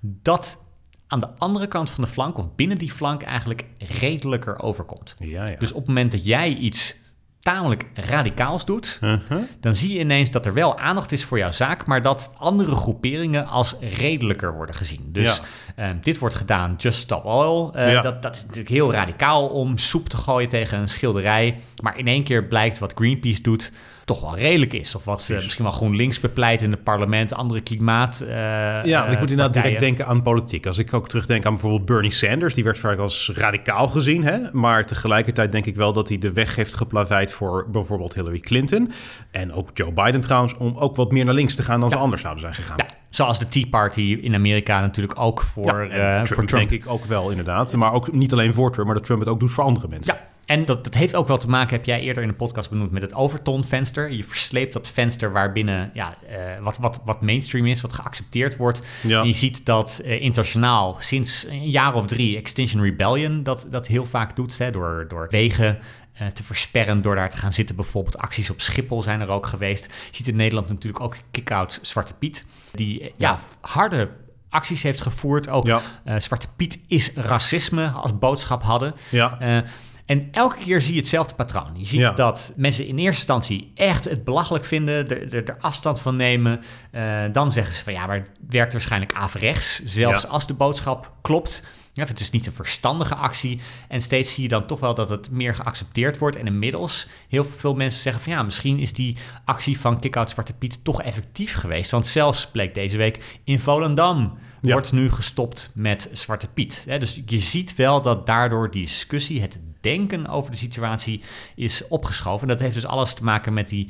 dat aan de andere kant van de flank of binnen die flank eigenlijk redelijker overkomt. Ja, ja. Dus op het moment dat jij iets tamelijk radicaals doet, Uh-huh. dan zie je ineens dat er wel aandacht is voor jouw zaak, maar dat andere groeperingen als redelijker worden gezien. Dus ehm, dit wordt gedaan, Just Stop Oil. Eh, Ja. dat, dat is natuurlijk heel radicaal om soep te gooien tegen een schilderij. Maar in één keer blijkt wat Greenpeace doet toch wel redelijk is. Of wat eh, misschien wel GroenLinks bepleit in het parlement, andere klimaat. eh, Ja, want ik moet inderdaad direct denken aan politiek. Als ik ook terugdenk aan bijvoorbeeld Bernie Sanders, die werd vaak als radicaal gezien. Hè? Maar tegelijkertijd denk ik wel dat hij de weg heeft geplaveid voor bijvoorbeeld Hillary Clinton. En ook Joe Biden trouwens, om ook wat meer naar links te gaan dan ze Ja. anders zouden zijn gegaan. Ja, zoals de Tea Party in Amerika natuurlijk ook voor, en eh, Trump, voor Trump. denk ik ook wel inderdaad. Maar ook niet alleen voor Trump, maar dat Trump het ook doet voor andere mensen. Ja, en dat, dat heeft ook wel te maken, heb jij eerder in de podcast benoemd, met het Overton-venster. Je versleept dat venster waarbinnen ja, eh, wat, wat, wat mainstream is, wat geaccepteerd wordt. Ja. En je ziet dat eh, internationaal sinds een jaar of drie Extinction Rebellion dat, dat heel vaak doet, hè, door, door wegen eh, te versperren, door daar te gaan zitten. Bijvoorbeeld acties op Schiphol zijn er ook geweest. Je ziet in Nederland natuurlijk ook Kick-Out Zwarte Piet, die ja, harde acties heeft gevoerd. Ook Ja. Zwarte Piet is racisme als boodschap hadden. Ja. En elke keer zie je hetzelfde patroon. Je ziet Ja. dat mensen in eerste instantie echt het belachelijk vinden, er, er, er afstand van nemen. Eh, dan zeggen ze van ja, maar het werkt waarschijnlijk averechts, zelfs Ja. als de boodschap klopt. Ja, het is niet een verstandige actie. En steeds zie je dan toch wel dat het meer geaccepteerd wordt. En inmiddels heel veel mensen zeggen van ja, misschien is die actie van Kick-Out Zwarte Piet toch effectief geweest. Want zelfs bleek deze week in Volendam Ja. wordt nu gestopt met Zwarte Piet. Dus je ziet wel dat daardoor die discussie, het denken over de situatie is opgeschoven. En dat heeft dus alles te maken met die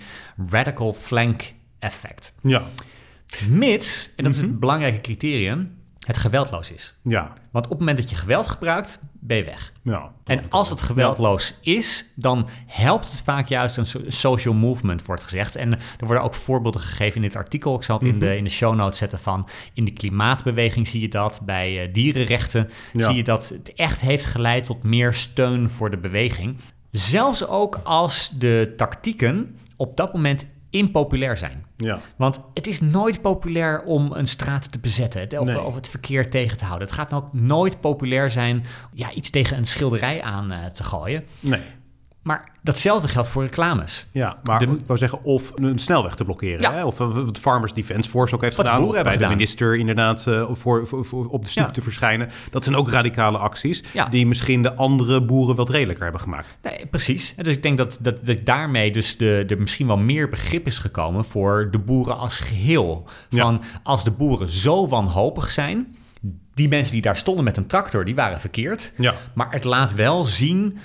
radical flank effect. Ja. Mits, en dat is Mhm. het belangrijke criterium, het geweldloos is. Ja. Want op het moment dat je geweld gebruikt, ben je weg. ja. En als het geweldloos is, dan helpt het vaak juist een so- social movement, wordt gezegd. En er worden ook voorbeelden gegeven in dit artikel. Ik zal het in, de, in de show notes zetten van... in de klimaatbeweging zie je dat, bij eh, dierenrechten Ja. zie je dat het echt heeft geleid tot meer steun voor de beweging. Zelfs ook als de tactieken op dat moment impopulair zijn. Ja. Want het is nooit populair om een straat te bezetten het- of, Nee. of het verkeer tegen te houden. Het gaat ook nooit populair zijn ja, iets tegen een schilderij aan eh, te gooien. Nee. Maar datzelfde geldt voor reclames. Ja, maar De- ik wou zeggen, of een snelweg te blokkeren. Ja. Hè? Of eh, wat Farmers Defence Force ook heeft Wat de gedaan. Boeren bij hebben de gedaan. minister inderdaad eh, voor, voor, voor op de stoep Ja. te verschijnen. Dat zijn ook radicale acties Ja. die misschien de andere boeren wat redelijker hebben gemaakt. Nee, precies. Dus ik denk dat, dat, dat daarmee dus de, er misschien wel meer begrip is gekomen voor de boeren als geheel. Van als de boeren zo wanhopig zijn, die mensen die daar stonden met een tractor, die waren verkeerd. Ja. Maar het laat wel zien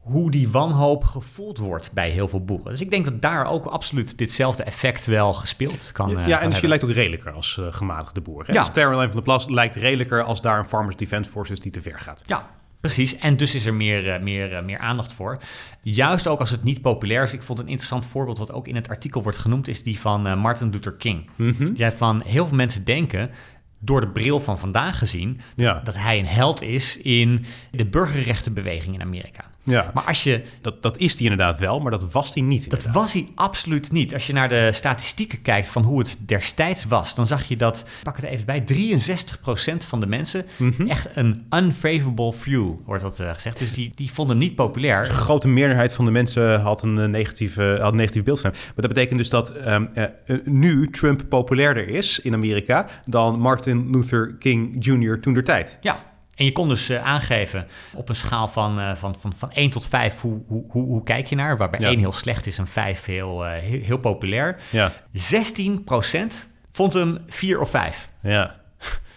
hoe die wanhoop gevoeld wordt bij heel veel boeren. Dus ik denk dat daar ook absoluut ditzelfde effect wel gespeeld kan, eh, ja, kan en dus je hebben. lijkt ook redelijker als eh, gematigde boer. Hè? Ja. Dus Caroline van der Plas lijkt redelijker als daar een Farmers Defence Force is die te ver gaat. Ja, precies. En dus is er meer, eh, meer, eh, meer aandacht voor. Juist ook als het niet populair is. Ik vond een interessant voorbeeld wat ook in het artikel wordt genoemd... is die van eh, Martin Luther King. Die zei van heel veel mensen denken... door de bril van vandaag gezien... Ja. dat hij een held is in de burgerrechtenbeweging in Amerika. Ja, Maar als je dat, dat is die inderdaad wel, maar dat was hij niet. Dat was hij absoluut niet. Als je naar de statistieken kijkt van hoe het destijds was, dan zag je dat, pak het even bij, 63% van de mensen Mhm. echt een unfavorable view, wordt dat eh, gezegd. Dus die, die vonden niet populair. De grote meerderheid van de mensen had een, eh, negatieve, had een negatief beeld van hem. Maar dat betekent dus dat ehm, eh, eh, nu Trump populairder is in Amerika dan Martin Luther King Jr. toen der tijd. Ja. En je kon dus eh, aangeven op een schaal van, eh, van, van, van 1 tot 5, hoe, hoe, hoe, hoe kijk je naar? Waarbij Ja. 1 heel slecht is en 5 heel, eh, heel, heel populair. Ja, 16% vond hem 4 of 5. ja.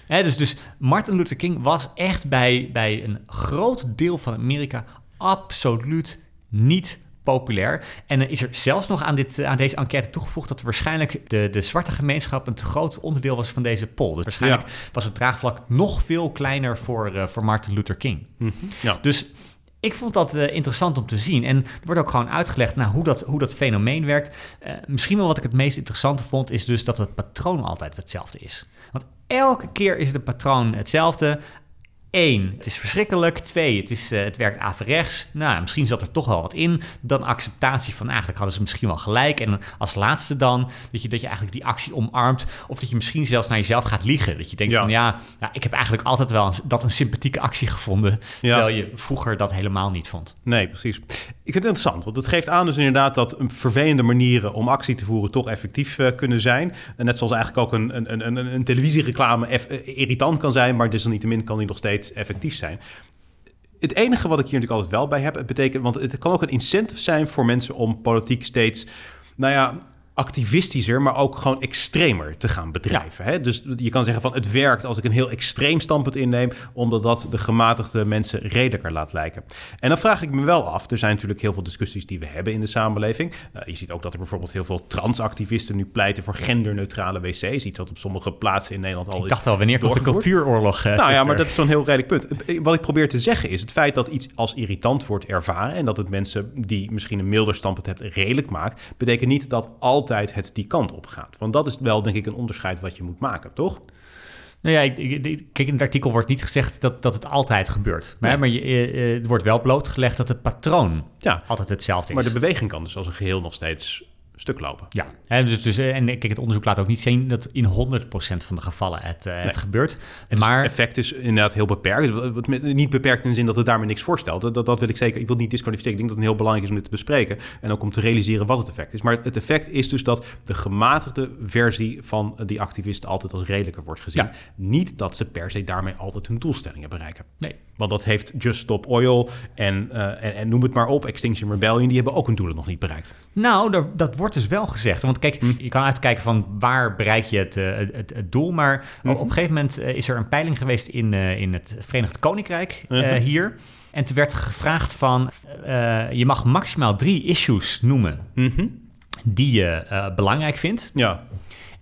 Hè, dus, dus Martin Luther King was echt bij, bij een groot deel van Amerika absoluut niet populair. En er is er zelfs nog aan, dit, aan deze enquête toegevoegd dat waarschijnlijk de, de zwarte gemeenschap een te groot onderdeel was van deze poll. Dus waarschijnlijk was het draagvlak nog veel kleiner voor, eh, voor Martin Luther King. Mhm. ja. Dus ik vond dat eh, interessant om te zien. En er wordt ook gewoon uitgelegd nou, hoe, dat, hoe dat fenomeen werkt. Eh, misschien wel wat ik het meest interessante vond, is dus dat het patroon altijd hetzelfde is. Want elke keer is het patroon hetzelfde. Eén, het is verschrikkelijk. Twee, het, is, eh, het werkt averechts. Nou, misschien zat er toch wel wat in. Dan acceptatie van eigenlijk hadden ze misschien wel gelijk. En als laatste dan dat je, dat je eigenlijk die actie omarmt. Of dat je misschien zelfs naar jezelf gaat liegen. Dat je denkt Ja. van ja, nou, ik heb eigenlijk altijd wel een, dat een sympathieke actie gevonden. Ja. Terwijl je vroeger dat helemaal niet vond. Nee, precies. Ik vind het interessant, want het geeft aan dus inderdaad dat een vervelende manieren om actie te voeren toch effectief eh, kunnen zijn. En net zoals eigenlijk ook een, een, een, een, een televisiereclame eh, irritant kan zijn, maar desalniettemin kan die nog steeds effectief zijn. Het enige wat ik hier natuurlijk altijd wel bij heb, het betekent, want het kan ook een incentive zijn voor mensen om politiek steeds, nou ja, activistischer, maar ook gewoon extremer te gaan bedrijven. Hè? Dus je kan zeggen van het werkt als ik een heel extreem standpunt inneem, omdat dat de gematigde mensen redelijker laat lijken. En dan vraag ik me wel af, er zijn natuurlijk heel veel discussies die we hebben in de samenleving. Nou, je ziet ook dat er bijvoorbeeld heel veel transactivisten nu pleiten voor genderneutrale wc's, iets wat op sommige plaatsen in Nederland al Ik is dacht al, wanneer komt de cultuuroorlog? eh, Nou ja, maar dat is zo'n heel redelijk punt. Eh, Wat ik probeer te zeggen is het feit dat iets als irritant wordt ervaren en dat het mensen die misschien een milder standpunt hebben redelijk maakt, betekent niet dat altijd het die kant op gaat. Want dat is wel denk ik een onderscheid wat je moet maken, toch? Nou ja, ik, kijk, in het artikel wordt niet gezegd dat, dat het altijd gebeurt. Maar, Nee. maar je, eh, eh, er wordt wel blootgelegd dat het patroon Ja, altijd hetzelfde is. maar de beweging kan dus als een geheel nog steeds stuk lopen. Ja, hè, dus, dus, eh, en kijk, het onderzoek laat ook niet zien dat in 100% van de gevallen het, eh, het gebeurt. Het maar effect is inderdaad heel beperkt. Wat Niet beperkt in de zin dat het daarmee niks voorstelt. Dat, dat, dat wil ik zeker. Ik wil niet disqualificeren. Ik denk dat het heel belangrijk is om dit te bespreken. En ook om te realiseren wat het effect is. Maar het, het effect is dus dat de gematigde versie van die activisten altijd als redelijker wordt gezien. Ja. Niet dat ze per se daarmee altijd hun doelstellingen bereiken. nee, Want dat heeft Just Stop Oil en, eh, en, en noem het maar op, Extinction Rebellion, die hebben ook hun doelen nog niet bereikt. Nou, dat wordt dus wel gezegd. Want kijk, Hm. je kan uitkijken van waar bereik je het, eh, het, het doel. Maar Mhm. op een gegeven moment eh, is er een peiling geweest in, eh, in het Verenigd Koninkrijk Mhm. hier. En toen werd gevraagd van, je mag maximaal drie issues noemen die je belangrijk vindt. Ja,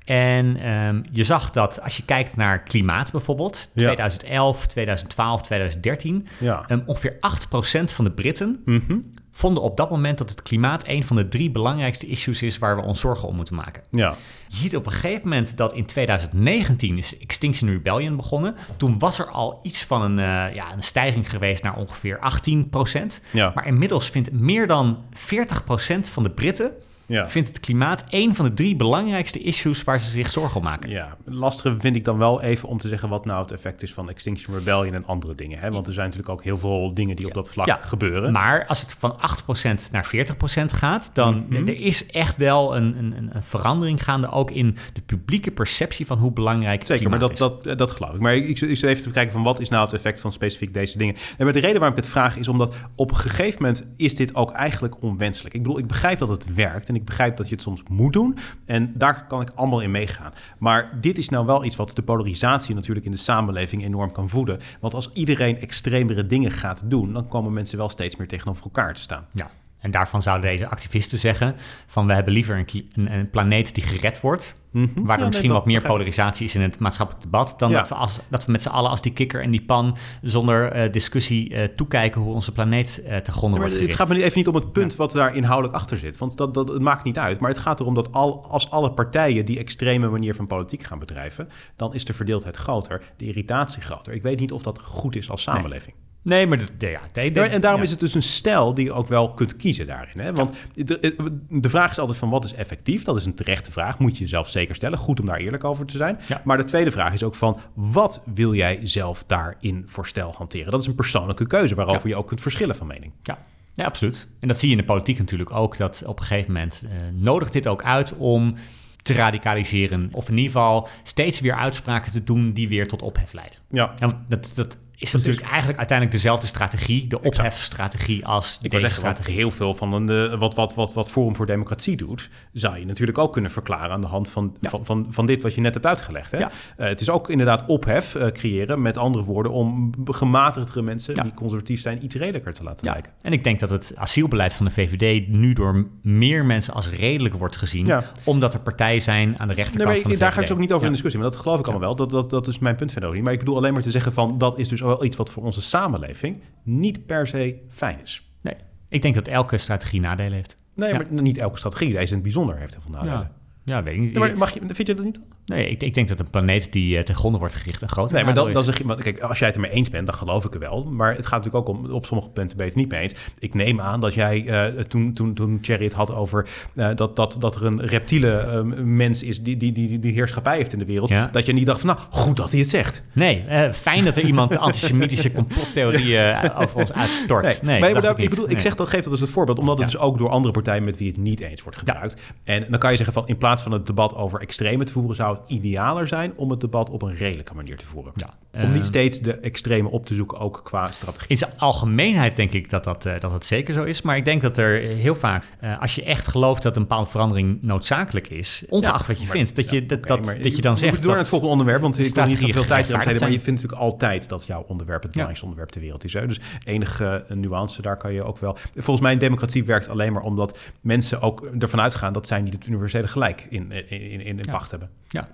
En ehm, je zag dat als je kijkt naar klimaat bijvoorbeeld, Ja. 2011, 2012, 2013, ja. ehm, ongeveer 8% van de Britten Mhm. Vonden op dat moment dat het klimaat een van de drie belangrijkste issues is waar we ons zorgen om moeten maken. ja. Je ziet op een gegeven moment dat in 2019 is Extinction Rebellion begonnen. Toen was er al iets van een, eh, ja, een stijging geweest naar ongeveer 18%. Ja. Maar inmiddels vindt meer dan 40% van de Britten Ja. vindt het klimaat een van de drie belangrijkste issues waar ze zich zorgen om maken. Ja, lastige vind ik dan wel even om te zeggen wat nou het effect is van Extinction Rebellion en andere dingen. Hè? Want er zijn natuurlijk ook heel veel dingen die op dat vlak Ja, gebeuren. Maar als het van 8% naar 40% gaat, dan Mhm. er is echt wel een, een, een- verandering gaande, ook in de publieke perceptie van hoe belangrijk Zeker, maar klimaat dat, is. dat, dat geloof ik. Maar ik, ik, ik zit even te kijken van wat is nou het effect van specifiek deze dingen. En maar de reden waarom ik het vraag is omdat op een gegeven moment is dit ook eigenlijk onwenselijk. Ik bedoel, ik begrijp dat het werkt en ik begrijp dat je het soms moet doen. En daar kan ik allemaal in meegaan. Maar dit is nou wel iets wat de polarisatie natuurlijk in de samenleving enorm kan voeden. Want als iedereen extremere dingen gaat doen, dan komen mensen wel steeds meer tegenover elkaar te staan. Ja. En daarvan zouden deze activisten zeggen van we hebben liever een, een, een planeet die gered wordt, Mhm. waar er misschien wat meer polarisatie is in het maatschappelijk debat, dan Ja. dat, we als, dat we met z'n allen als die kikker en die pan zonder eh, discussie eh, toekijken hoe onze planeet eh te gronden Ja, wordt het gaat me nu even niet om het punt wat daar inhoudelijk achter zit. Want dat, dat, het maakt niet uit. Maar het gaat erom dat al, als alle partijen die extreme manier van politiek gaan bedrijven... dan is de verdeeldheid groter, de irritatie groter. Ik weet niet of dat goed is als samenleving. Nee, maar dat, ja, de- en daarom ja. is het dus een stijl die je ook wel kunt kiezen daarin. Hè? Want de, de vraag is altijd van wat is effectief? Dat is een terechte vraag. Moet je jezelf zeker stellen. Goed om daar eerlijk over te zijn. Ja. Maar de tweede vraag is ook van wat wil jij zelf daarin voor stijl hanteren? Dat is een persoonlijke keuze waarover je ook kunt verschillen van mening. Ja. ja, absoluut. En dat zie je in de politiek natuurlijk ook, dat op een gegeven moment eh, nodigt dit ook uit om te radicaliseren. Of in ieder geval steeds weer uitspraken te doen die weer tot ophef leiden. Ja. Dat, dat is natuurlijk eigenlijk uiteindelijk dezelfde strategie, de ophefstrategie als Ik wil deze strategie. heel veel van eh, wat, wat, wat, wat Forum voor Democratie doet, zou je natuurlijk ook kunnen verklaren aan de hand van, van, van, van dit wat je net hebt uitgelegd. Hè? Ja. Eh, het is ook inderdaad ophef eh, creëren, met andere woorden, om gematigdere mensen Ja. die conservatief zijn iets redelijker te laten lijken. en ik denk dat het asielbeleid van de VVD nu door meer mensen als redelijk wordt gezien, omdat er partijen zijn aan de Nee, rechterkant maar ik- van de daar VVD. ga ik zo ook niet over in discussie, maar dat geloof ik allemaal wel. Dat, dat, dat is mijn punt verder ook niet. Maar ik bedoel alleen maar te zeggen van, dat is dus wel iets wat voor onze samenleving niet per se fijn is. Nee, ik denk dat elke strategie nadelen heeft. Nee, Ja. maar niet elke strategie, deze in het bijzonder heeft heel veel nadelen. Ja, ja weet ik niet. Ja, maar mag je, vind je dat niet? dan? Nee, ik, ik denk dat een planeet die uh, ten gronde wordt gericht een grote Nee, maar dan, dan is. zeg je, want kijk, als jij het ermee eens bent, dan geloof ik er wel. Maar het gaat natuurlijk ook om, op sommige punten ben je het niet mee eens. Ik neem aan dat jij, eh, toen, toen, toen Thierry het had over eh, dat, dat, dat er een reptiele eh, mens is die, die, die, die, heerschappij heeft in de wereld, Ja. dat je niet dacht van, nou, goed dat hij het zegt. Nee, fijn dat er iemand antisemitische complottheorieën over ons uitstort. Nee, maar, dat maar daar- ik bedoel, ik Nee. zeg dat geeft dat dus het voorbeeld, omdat het Ja. dus ook door andere partijen met wie het niet eens wordt gebruikt. En dan kan je zeggen van, in plaats van het debat over extreme te voeren, zou het idealer zijn om het debat op een redelijke manier te voeren. Ja. Om niet Eh, steeds de extreme op te zoeken, ook qua strategie. In zijn algemeenheid denk ik dat dat, eh, dat dat zeker zo is. Maar ik denk dat er heel vaak, eh, als je echt gelooft dat een bepaalde verandering noodzakelijk is, ongeacht wat je maar- vindt, dat je, dat, dat, maar dat je dan we zegt. moeten door naar het volgende onderwerp, want ik wil niet veel tijd besteden. Maar je vindt natuurlijk altijd dat jouw onderwerp het belangrijkste onderwerp ter wereld is. Hè? Dus enige nuance, daar kan je ook wel... Volgens mij, een democratie werkt alleen maar omdat mensen ook ervan uitgaan dat zij niet het universele gelijk in, in, in, in, pacht hebben. Ja.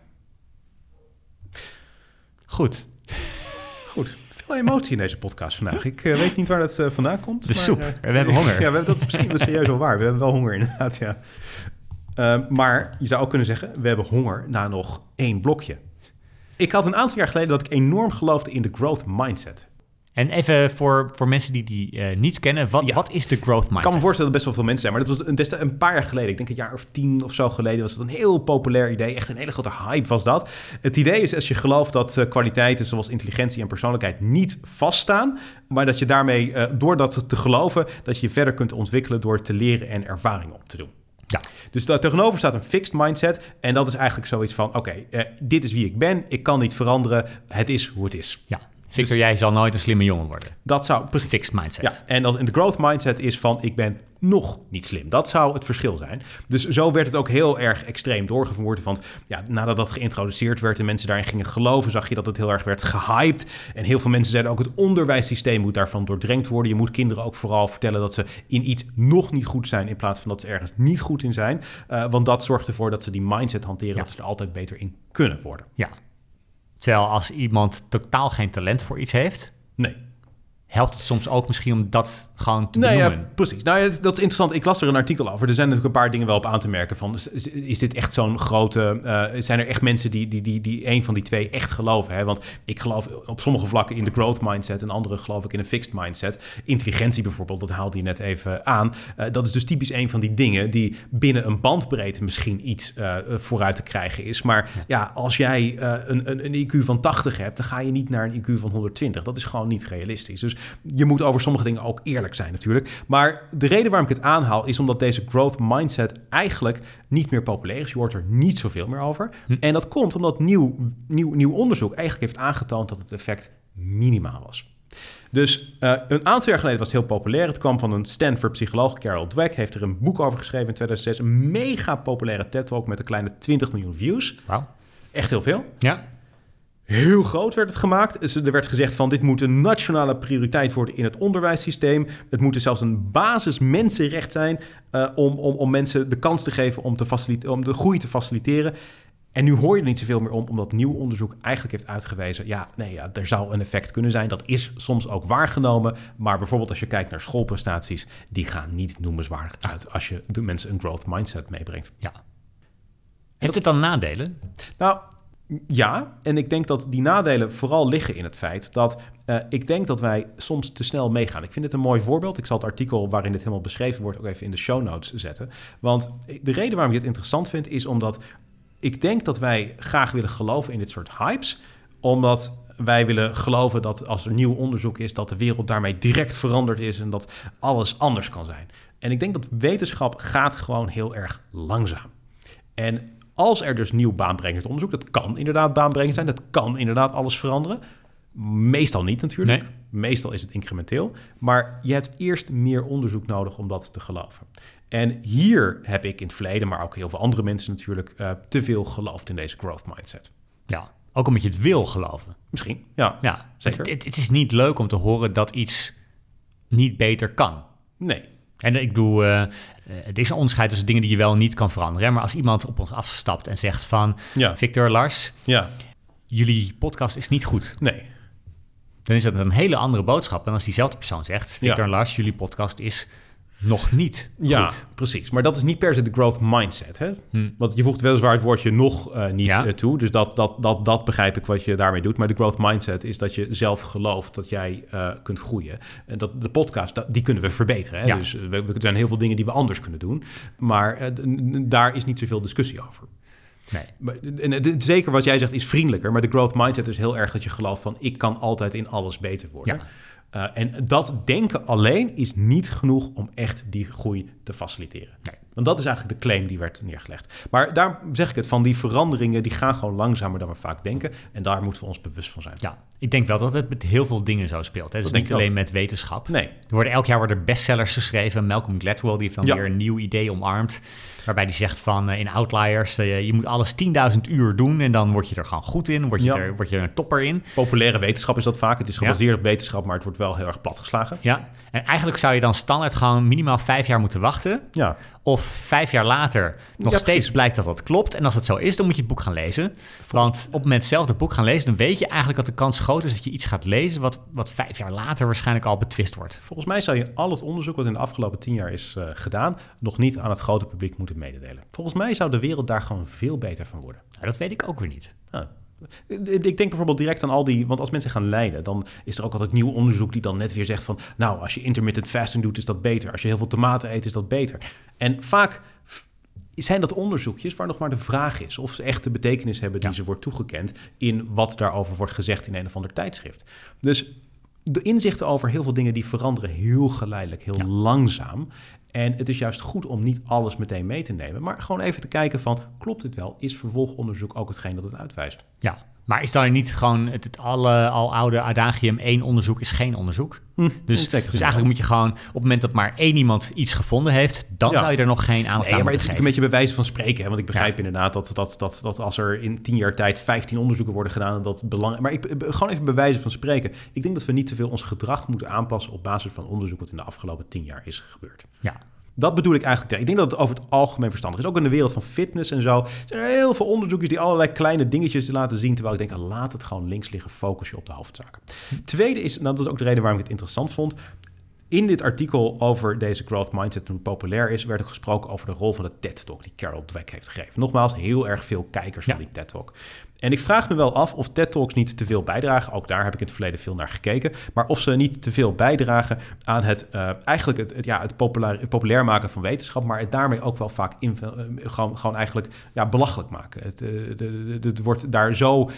Goed. Goed, veel emotie in deze podcast vandaag. Ik eh, weet niet waar dat eh, vandaan komt. De maar, soep. eh, We hebben honger. Ja, we hebben, dat is misschien wel serieus wel waar. We hebben wel honger inderdaad, ja. Eh, maar je zou ook kunnen zeggen, we hebben honger na nog één blokje. Ik had een aantal jaar geleden dat ik enorm geloofde in de growth mindset. En even voor, voor mensen die die eh, niet kennen, wat, Ja. wat is de growth mindset? Ik kan me voorstellen dat best wel veel mensen zijn, maar dat was een, een paar jaar geleden. Ik denk een jaar of tien of zo geleden was het een heel populair idee. Echt een hele grote hype was dat. Het idee is als je gelooft dat eh, kwaliteiten zoals intelligentie en persoonlijkheid niet vaststaan, maar dat je daarmee, eh, door dat te geloven, dat je je verder kunt ontwikkelen door te leren en ervaring op te doen. Ja. Dus daar tegenover staat een fixed mindset. En dat is eigenlijk zoiets van: oké, dit is wie ik ben. Ik kan niet veranderen. Het is hoe het is. Ja. Victor, jij zal nooit een slimme jongen worden. Dat zou precies. Fixed mindset. Ja, en dan in de growth mindset is van ik ben nog niet slim. Dat zou het verschil zijn. Dus zo werd het ook heel erg extreem doorgevoerd. Want ja, nadat dat geïntroduceerd werd en mensen daarin gingen geloven, zag je dat het heel erg werd gehyped. En heel veel mensen zeiden ook het onderwijssysteem moet daarvan doordrenkt worden. Je moet kinderen ook vooral vertellen dat ze in iets nog niet goed zijn in plaats van dat ze ergens niet goed in zijn. Eh, want dat zorgt ervoor dat ze die mindset hanteren, Ja. dat ze er altijd beter in kunnen worden. Ja. Terwijl als iemand totaal geen talent voor iets heeft, Nee. Helpt het soms ook misschien om dat gewoon te Nee, ja, precies. Nou, ja, dat is interessant. Ik las er een artikel over. Er zijn natuurlijk een paar dingen wel op aan te merken. Van, is, is- dit echt zo'n grote... eh, zijn er echt mensen die, die, die, die een van die twee echt geloven? Hè? Want ik geloof op sommige vlakken in de growth mindset... en andere geloof ik in een fixed mindset. Intelligentie bijvoorbeeld, dat haalde je net even aan. Eh, dat is dus typisch een van die dingen... die binnen een bandbreedte misschien iets eh, vooruit te krijgen is. Maar ja, als jij een, een, een IQ van 80 hebt... dan ga je niet naar een IQ van 120. Dat is gewoon niet realistisch. Dus je moet over sommige dingen ook eerlijk zijn natuurlijk. Maar de reden waarom ik het aanhaal is omdat deze growth mindset eigenlijk niet meer populair is. Je hoort er niet zoveel meer over. En dat komt omdat nieuw, nieuw, nieuw onderzoek eigenlijk heeft aangetoond dat het effect minimaal was. Dus eh, een aantal jaar geleden was het heel populair. Het kwam van een Stanford-psycholoog, Carol Dweck. Heeft er een boek over geschreven in 2006. Een mega populaire TED-talk met een kleine 20 miljoen views. Wauw. Echt heel veel. Ja. Heel groot werd het gemaakt. Dus er werd gezegd van dit moet een nationale prioriteit worden in het onderwijssysteem. Het moet dus zelfs een basis mensenrecht zijn eh, om, om, om mensen de kans te geven om, te facilite- om de groei te faciliteren. En nu hoor je er niet zoveel meer om, omdat nieuw onderzoek eigenlijk heeft uitgewezen... ja, nee, ja, er zou een effect kunnen zijn. Dat is soms ook waargenomen. Maar bijvoorbeeld als je kijkt naar schoolprestaties... die gaan niet noemenswaardig uit als je de mensen een growth mindset meebrengt. ja. Heeft het dan nadelen? Nou, ja. En ik denk dat die nadelen vooral liggen in het feit dat eh, ik denk dat wij soms te snel meegaan. Ik vind het een mooi voorbeeld. Ik zal het artikel waarin dit helemaal beschreven wordt ook even in de show notes zetten. Want de reden waarom ik dit interessant vind is omdat ik denk dat wij graag willen geloven in dit soort hypes. Omdat wij willen geloven dat als er nieuw onderzoek is, dat de wereld daarmee direct veranderd is en dat alles anders kan zijn. En ik denk dat wetenschap gaat gewoon heel erg langzaam. En als er dus nieuw baanbrengend onderzoek, dat kan inderdaad baanbrengend zijn, dat kan inderdaad alles veranderen. Meestal niet natuurlijk. Nee. Meestal is het incrementeel. Maar je hebt eerst meer onderzoek nodig om dat te geloven. En hier heb ik in het verleden, maar ook heel veel andere mensen natuurlijk, eh, te veel geloofd in deze growth mindset. Ja. Ook omdat je het wil geloven. Misschien, ja. Ja. Zeker. Het, het, het is niet leuk om te horen dat iets niet beter kan. Nee, En ik bedoel, eh, eh, er is een onderscheid tussen dingen die je wel en niet kan veranderen. hè. Maar als iemand op ons afstapt en zegt van... ja, Victor, Lars, ja, jullie podcast is niet goed. nee, Dan is dat een hele andere boodschap dan als diezelfde persoon zegt... Victor en Lars, jullie podcast is nog niet Ja, goed. precies. Maar dat is niet per se de growth mindset. Hè? Hm. Want je voegt weliswaar het woordje nog eh, niet Ja. eh, toe. Dus dat, dat, dat, dat begrijp ik wat je daarmee doet. Maar de growth mindset is dat je zelf gelooft dat jij eh, kunt groeien. En dat de podcast, dat- die kunnen we verbeteren. Hè? Ja. Dus we, er zijn heel veel dingen die we anders kunnen doen. Maar daar is niet zoveel discussie over. Nee. Maar, en het- zeker wat jij zegt is vriendelijker. Maar de growth mindset is heel erg dat je gelooft van... ik kan altijd in alles beter worden. Ja. Eh, en dat denken alleen is niet genoeg om echt die groei te faciliteren. Nee. Want dat is eigenlijk de claim die werd neergelegd. Maar daar zeg ik het van, die veranderingen die gaan gewoon langzamer dan we vaak denken. En daar moeten we ons bewust van zijn. Ja, ik denk wel dat het met heel veel dingen zo speelt. Hè. Dus niet alleen met wetenschap. Nee, Er worden elk jaar worden bestsellers geschreven. Malcolm Gladwell die heeft dan Ja. weer een nieuw idee omarmd. Waarbij hij zegt van eh, in Outliers, eh, je moet alles 10.000 uur doen en dan word je er gewoon goed in. Word je, Ja. er, word je er een topper in. populaire wetenschap is dat vaak. Het is Ja. gebaseerd op wetenschap, maar het wordt wel heel erg platgeslagen. Ja, en eigenlijk zou je dan standaard gewoon minimaal vijf jaar moeten wachten. Ja, Of vijf jaar later nog Ja, steeds precies. blijkt dat dat klopt. En als het zo is, dan moet je het boek gaan lezen. Want op het moment zelf het boek gaan lezen, dan weet je eigenlijk dat de kans groot is dat je iets gaat lezen wat, wat vijf jaar later waarschijnlijk al betwist wordt. volgens mij zou je al het onderzoek wat in de afgelopen tien jaar is eh, gedaan... nog niet aan het grote publiek moeten mededelen. Volgens mij zou de wereld daar gewoon veel beter van worden. Nou, dat weet ik ook weer niet. Nou, ik denk bijvoorbeeld direct aan al die... Want als mensen gaan lijden, dan is er ook altijd nieuw onderzoek... die dan net weer zegt van... nou, als je intermittent fasting doet, is dat beter. Als je heel veel tomaten eet, is dat beter. En vaak zijn dat onderzoekjes waar nog maar de vraag is... of ze echt de betekenis hebben die Ja. ze wordt toegekend... in wat daarover wordt gezegd in een of ander tijdschrift. Dus de inzichten over heel veel dingen... die veranderen heel geleidelijk, heel Ja. langzaam... En het is juist goed om niet alles meteen mee te nemen, maar gewoon even te kijken van, klopt dit wel? Is vervolgonderzoek ook hetgeen dat het uitwijst? Ja, maar is dan niet gewoon het, het alle, al oude adagium één onderzoek is geen onderzoek? Hm, Dus, dus eigenlijk moet je gewoon, op het moment dat maar één iemand iets gevonden heeft, dan Ja. zou je er nog geen aandacht Nee, aan maar het is een beetje bij wijze van spreken. Hè? Want ik begrijp inderdaad dat, dat, dat, dat als er in tien jaar tijd 15 onderzoeken worden gedaan... en dat belangrijk. Maar ik, eh, gewoon even bij wijze van spreken. Ik denk dat we niet te veel ons gedrag moeten aanpassen... op basis van onderzoek wat in de afgelopen tien jaar is gebeurd. Ja, Dat bedoel ik eigenlijk. Ik denk dat het over het algemeen verstandig is. Ook in de wereld van fitness en zo. zijn er heel veel onderzoekjes die allerlei kleine dingetjes laten zien. Terwijl ik denk, ah, laat het gewoon links liggen. Focus je op de hoofdzaken. Tweede is, en dat is ook de reden waarom ik het interessant vond. In dit artikel over deze growth mindset toen populair is, werd ook gesproken over de rol van de TED-talk die Carol Dweck heeft gegeven. Nogmaals, heel erg veel kijkers van die TED-talk. En ik vraag me wel af of TED-talks niet te veel bijdragen. Ook daar heb ik in het verleden veel naar gekeken. Maar of ze niet te veel bijdragen aan het, eh, eigenlijk het, ja, het, populair, populair maken van wetenschap. Maar het daarmee ook wel vaak eh, gewoon, gewoon eigenlijk ja, belachelijk maken. Het, eh, de- het wordt daar zo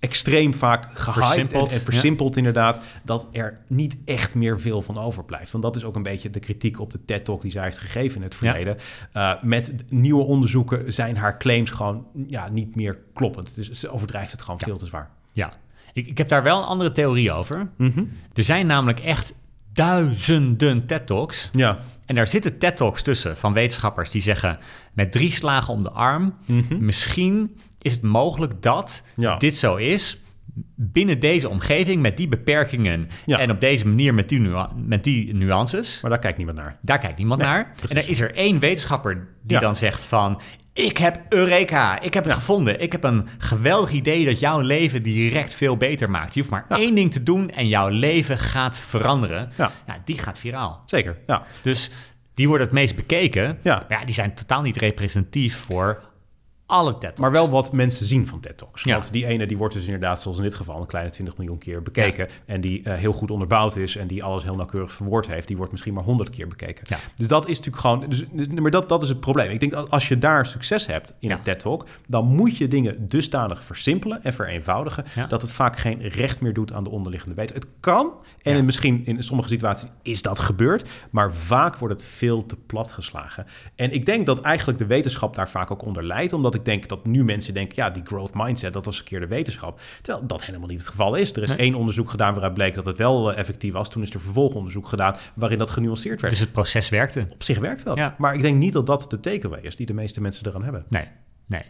extreem vaak gehyped en, Versimpeld, ja. inderdaad, dat er niet echt meer veel van overblijft. Want dat is ook een beetje de kritiek op de TED-talk die zij heeft gegeven in het Ja. verleden. Eh, met nieuwe onderzoeken zijn haar claims gewoon ja, niet meer kloppend. Dus ze overdrijft het gewoon Ja. veel te zwaar. ja. Ik, ik heb daar wel een andere theorie over. Mhm. Er zijn namelijk echt duizenden TED-talks. Ja. En daar zitten TED-talks tussen van wetenschappers die zeggen... met drie slagen om de arm, Mhm. misschien is het mogelijk dat Ja. dit zo is... binnen deze omgeving, met die beperkingen... Ja. en op deze manier met die, met die nuances... Maar daar kijkt niemand naar. Daar kijkt niemand Nee, naar. precies. En er is er één wetenschapper die Ja. dan zegt van... Ik heb Eureka, ik heb het gevonden. Ik heb een geweldig idee dat jouw leven direct veel beter maakt. Je hoeft maar één ding te doen en jouw leven gaat veranderen. Ja. Ja, die gaat viraal. Zeker, ja. Dus die worden het meest bekeken. Ja. Maar ja, die zijn totaal niet representatief voor alle TED Maar wel wat mensen zien van TED Talks. Ja. Want die ene die wordt dus inderdaad, zoals in dit geval, een kleine 20 miljoen keer bekeken. En die eh, heel goed onderbouwd is en die alles heel nauwkeurig verwoord heeft. Die wordt misschien maar 100 keer bekeken. Ja. Dus dat is natuurlijk gewoon. Dus, dus- maar dat, dat is het probleem. Ik denk dat als je daar succes hebt in een TED Talk, dan moet je dingen dusdanig versimpelen en vereenvoudigen. Dat het vaak geen recht meer doet aan de onderliggende weten. Het kan. En in misschien in sommige situaties is dat gebeurd. Maar vaak wordt het veel te plat geslagen. En ik denk dat eigenlijk de wetenschap daar vaak ook onder leidt. Omdat ik denk dat nu mensen denken, ja, die growth mindset, dat was een keer de wetenschap. Terwijl dat helemaal niet het geval is. Er is Nee. één onderzoek gedaan waaruit bleek dat het wel eh, effectief was. Toen is er vervolgonderzoek gedaan waarin dat genuanceerd werd. Dus het proces werkte. Op zich werkt dat. Ja. Maar ik denk niet dat dat de takeaway is die de meeste mensen eraan hebben. Nee, nee.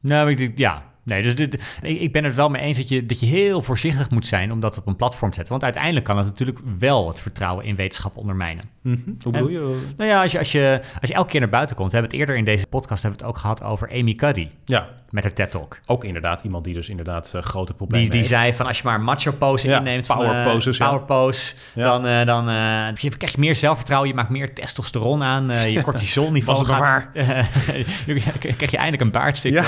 Nou, ik denk, ja. Nee, dus dit, ik ik ben het wel mee eens dat je, dat je heel voorzichtig moet zijn om dat op een platform te zetten. Want uiteindelijk kan het natuurlijk wel het vertrouwen in wetenschap ondermijnen. Mhm. Hoe bedoel je? Nou ja, als je, als, je, als je elke keer naar buiten komt. We hebben het eerder in deze podcast hebben we het ook gehad over Amy Cuddy Ja, met haar TED Talk. ook inderdaad iemand die dus inderdaad eh, grote Die, problemen die heeft. zei van als je maar een macho pose Ja, inneemt, power van, eh, poses, ja. power pose, Ja. dan, eh, dan je krijg je meer zelfvertrouwen, je maakt meer testosteron aan, je cortisolniveau Was het maar gaat, je krijg je eindelijk een baardstick.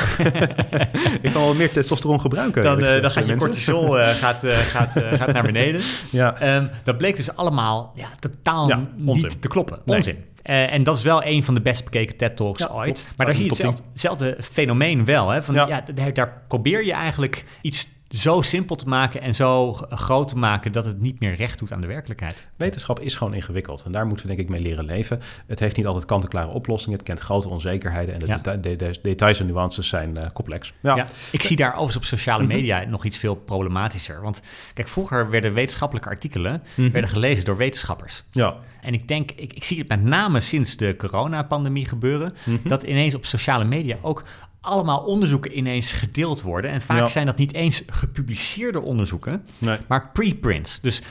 Kan wel meer testosteron gebruiken. Dan, eh, dan gaat je mensen. cortisol eh, gaat, eh, gaat, gaat naar beneden. Ja, Ehm, dat bleek dus allemaal ja, totaal Ja, niet te kloppen. Nee. Onzin. En dat is wel een van de best bekeken TED-talks Ja, ooit. Maar daar zie je hetzelfde, hetzelfde fenomeen wel. Hè? Van, Ja. ja. daar, daar probeer je eigenlijk iets zo simpel te maken en zo groot te maken dat het niet meer recht doet aan de werkelijkheid. wetenschap is gewoon ingewikkeld. En daar moeten we denk ik mee leren leven. Het heeft niet altijd kant-en-klare oplossingen. Het kent grote onzekerheden. En de, Ja. deta- de- de- details en nuances zijn eh, complex. Ja, Ja. Ik zie daar overigens op sociale Mhm. media nog iets veel problematischer. Want kijk, vroeger werden wetenschappelijke artikelen Mhm. werden gelezen door wetenschappers. ja. En ik denk, ik, ik zie het met name sinds de coronapandemie gebeuren, Mhm. dat ineens op sociale media ook allemaal onderzoeken ineens gedeeld worden. En vaak Ja. zijn dat niet eens gepubliceerde onderzoeken, Nee. maar preprints. Dus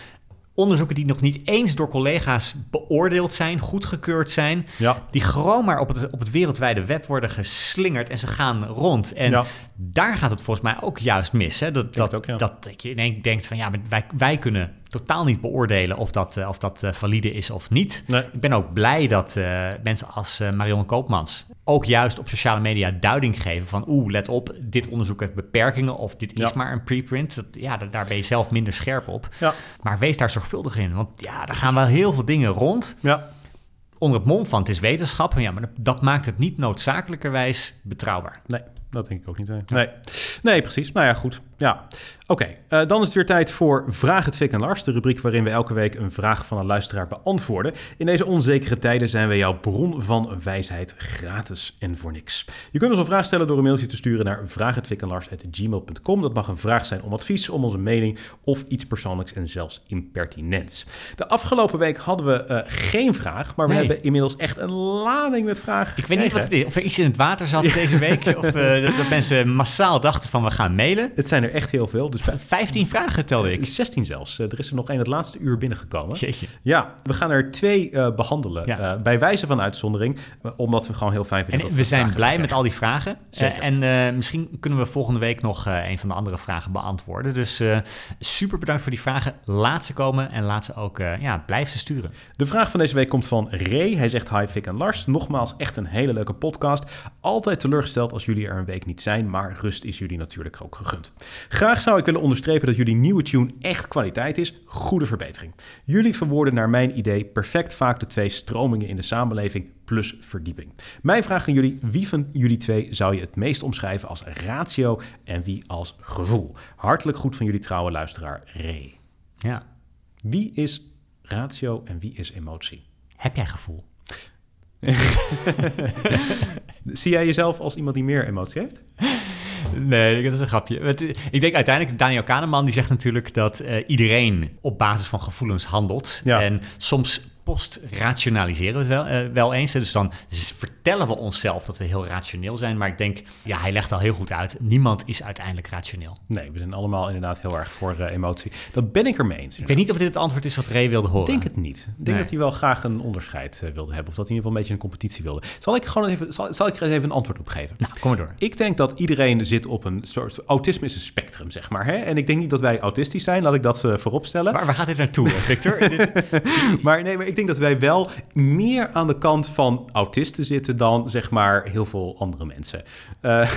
onderzoeken die nog niet eens door collega's beoordeeld zijn, goedgekeurd zijn, Ja. die gewoon maar op het, op het wereldwijde web worden geslingerd en ze gaan rond. En Ja. daar gaat het volgens mij ook juist mis. Hè? Dat, dat, ook, ja. dat, dat je ineens denkt van ja, maar wij, wij kunnen totaal niet beoordelen of dat, eh, of dat eh, valide is of niet. Nee. Ik ben ook blij dat eh, mensen als Marion Koopmans ook juist op sociale media duiding geven van oeh, let op, dit onderzoek heeft beperkingen of dit is Ja. maar een preprint. Dat, ja, daar, ben je zelf minder scherp op. Ja. Maar wees daar zorgvuldig in, want ja, daar gaan wel heel veel dingen rond Ja. onder het mom van het is wetenschap. Ja, maar dat, dat maakt het niet noodzakelijkerwijs betrouwbaar. Nee, dat denk ik ook niet. Nee, nee. nee precies. Nou ja, goed. Ja, oké. eh, dan is het weer tijd voor Vraag het Fik en Lars, de rubriek waarin we elke week een vraag van een luisteraar beantwoorden. In deze onzekere tijden zijn we jouw bron van wijsheid gratis en voor niks. Je kunt ons een vraag stellen door een mailtje te sturen naar vraaghetfikenlars.gmail.com. Dat mag een vraag zijn om advies, om onze mening of iets persoonlijks en zelfs impertinents. De afgelopen week hadden we eh, geen vraag, maar we Nee. hebben inmiddels echt een lading met vragen Ik weet niet wat het is, of er iets in het water zat deze week, of eh, dat, dat mensen massaal dachten van we gaan mailen. Het zijn er echt heel veel, dus 15 vragen telde ik. 16 zelfs. Eh, er is er nog één het laatste uur binnengekomen. Jeetje. Ja, we gaan er twee eh, behandelen. Ja. Eh, bij wijze van uitzondering, eh, omdat we gewoon heel fijn vinden En we zijn blij met al die vragen. Eh, en eh, misschien kunnen we volgende week nog eh, een van de andere vragen beantwoorden. Dus eh, super bedankt voor die vragen. Laat ze komen en laat ze ook, eh, ja, blijf ze sturen. De vraag van deze week komt van Ray. Hij zegt hi Fik en Lars. Nogmaals, echt een hele leuke podcast. Altijd teleurgesteld als jullie er een week niet zijn, maar rust is jullie natuurlijk ook gegund. Graag zou ik willen onderstrepen dat jullie nieuwe tune echt kwaliteit is. Goede verbetering. Jullie verwoorden naar mijn idee perfect vaak de twee stromingen in de samenleving plus verdieping. Mijn vraag aan jullie, wie van jullie twee zou je het meest omschrijven als ratio en wie als gevoel? Hartelijk goed van jullie trouwe luisteraar Ray. Ja. Wie is ratio en wie is emotie? Heb jij gevoel? Zie jij jezelf als iemand die meer emotie heeft? Nee, dat is een grapje. Ik denk uiteindelijk, Daniel Kahneman die zegt natuurlijk dat eh, iedereen op basis van gevoelens handelt. Ja. En soms post-rationaliseren we het wel, eh, wel eens. Dus dan vertellen we onszelf dat we heel rationeel zijn. Maar ik denk, ja, hij legt al heel goed uit. Niemand is uiteindelijk rationeel. Nee, we zijn allemaal inderdaad heel erg voor eh, emotie. Dat ben ik ermee eens. Ik weet niet of dit het antwoord is wat Ray wilde horen. Ik denk het niet. Ik denk Nee. dat hij wel graag een onderscheid eh, wilde hebben. Of dat hij in ieder geval een beetje een competitie wilde. Zal ik gewoon even, zal, zal ik er eens even een antwoord op geven? Nou, kom maar door. Ik denk dat iedereen zit op een soort... Autisme is een spectrum, zeg maar. Hè? En ik denk niet dat wij autistisch zijn. Laat ik dat eh, voorop stellen. Waar, waar gaat dit naartoe, Victor? Maar nee, maar ik denk dat wij wel meer aan de kant van autisten zitten dan zeg maar heel veel andere mensen. Eh,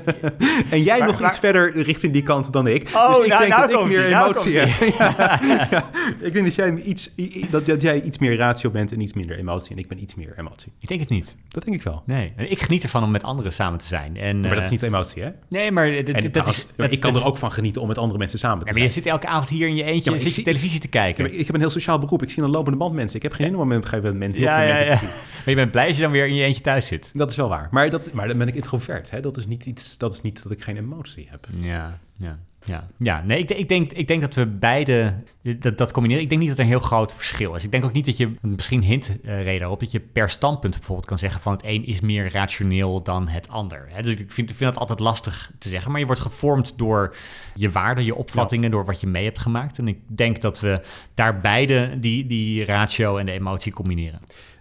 en jij nog iets verder richting die kant dan ik. Oh, dus ik nou- denk nou dat ik komt meer nou emotie komt heb. ja, ja. Ik denk dat jij, iets, dat, dat jij iets meer ratio bent en iets minder emotie. En ik ben iets meer emotie. ik denk het niet. Dat denk ik wel. Nee, ik geniet ervan om met anderen samen te zijn. En, Maar dat is eh, niet emotie, hè? Nee, maar dat is... dat- ik kan er ook van genieten om met andere mensen samen te Ja, maar zijn. je zit elke avond hier in je eentje Ja, zit je televisie te kijken. ik heb een heel sociaal beroep. Ik zie een lopende band mensen. Ik heb geen zin om met een gegeven moment Ja, mensen te zien. Maar je bent blij als je dan weer in je eentje thuis zit. Dat is wel waar. Maar, dat, maar dan ben ik introvert. Hè? Dat is niet iets. Dat is niet dat ik geen emotie heb. Ja, ja. Ja, ja nee, ik, ik, denk, ik denk dat we beide dat, dat combineren. Ik denk niet dat er een heel groot verschil is. Ik denk ook niet dat je, misschien hint uh, reden op, dat je per standpunt bijvoorbeeld kan zeggen van het een is meer rationeel dan het ander. Hè? Dus ik vind, ik vind dat altijd lastig te zeggen. Maar je wordt gevormd door je waarden, je opvattingen, door wat je mee hebt gemaakt. En ik denk dat we daar beide die, die ratio en de emotie combineren.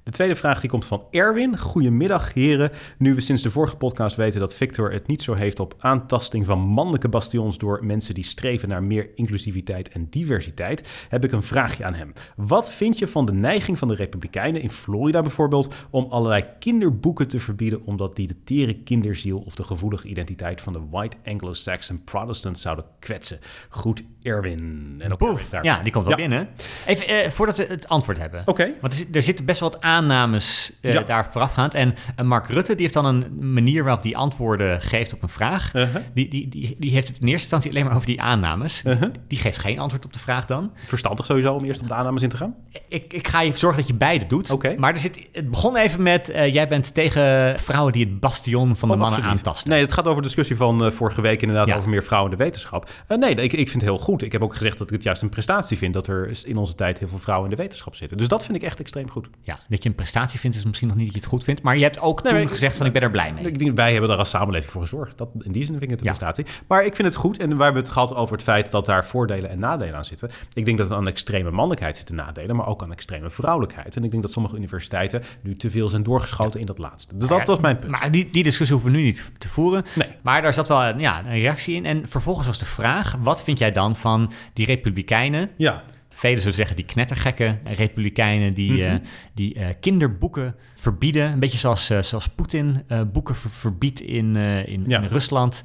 De tweede vraag die komt van Erwin. Goedemiddag heren. Nu we sinds de vorige podcast weten dat Victor het niet zo heeft op aantasting van mannelijke bastions door mensen die streven naar meer inclusiviteit en diversiteit, heb ik een vraagje aan hem. Wat vind je van de neiging van de Republikeinen in Florida bijvoorbeeld om allerlei kinderboeken te verbieden omdat die de tere kinderziel of de gevoelige identiteit van de white Anglo-Saxon Protestants zouden kwetsen? Goed, Erwin. En ook Ja, die komt wel binnen. Even eh, voordat we het antwoord hebben. Oké. Want er, zitten best wel wat aannames uh, daar voorafgaand. En uh, Mark Rutte die heeft dan een manier waarop die antwoorden geeft op een vraag. -huh. die, die, die, die heeft het in eerste instantie alleen maar over die aannames. -huh. Die geeft geen antwoord op de vraag dan. Verstandig sowieso om eerst op de aannames in te gaan. Ik, ik ga je zorgen dat je beide doet. Oké. Maar er zit, het begon even met, jij bent tegen vrouwen die het bastion van de oh, mannen absoluut. aantasten. Nee, het gaat over de discussie van vorige week inderdaad ja. over meer vrouwen in de wetenschap. nee, ik, ik vind het heel goed. Ik heb ook gezegd dat ik het juist een prestatie vind dat er in onze tijd heel veel vrouwen in de wetenschap zitten. Dus dat vind ik echt extreem goed. Ja, dat je een prestatie vindt is misschien nog niet dat je het goed vindt, maar je hebt ook nee, toen gezegd van ik ben er blij mee. Ik denk, wij hebben daar als samenleving voor gezorgd. Dat, in die zin vind ik het een ja. prestatie. Maar ik vind het goed en we hebben het gehad over het feit dat daar voordelen en nadelen aan zitten. Ik denk dat het aan extreme mannelijkheid zitten nadelen, maar ook aan extreme vrouwelijkheid. En ik denk dat sommige universiteiten nu te veel zijn doorgeschoten in dat laatste. Dus dat, is mijn punt. Maar die, die discussie hoeven we nu niet te voeren. Nee. Maar daar zat wel ja, een reactie in. En vervolgens was de vraag, wat vind jij dan van die republikeinen ja. Velen zullen zeggen die knettergekke republikeinen die, mm -hmm. uh, die uh, kinderboeken verbieden. Een beetje zoals, uh, zoals Poetin boeken ver verbiedt in, in, ja. in, Rusland.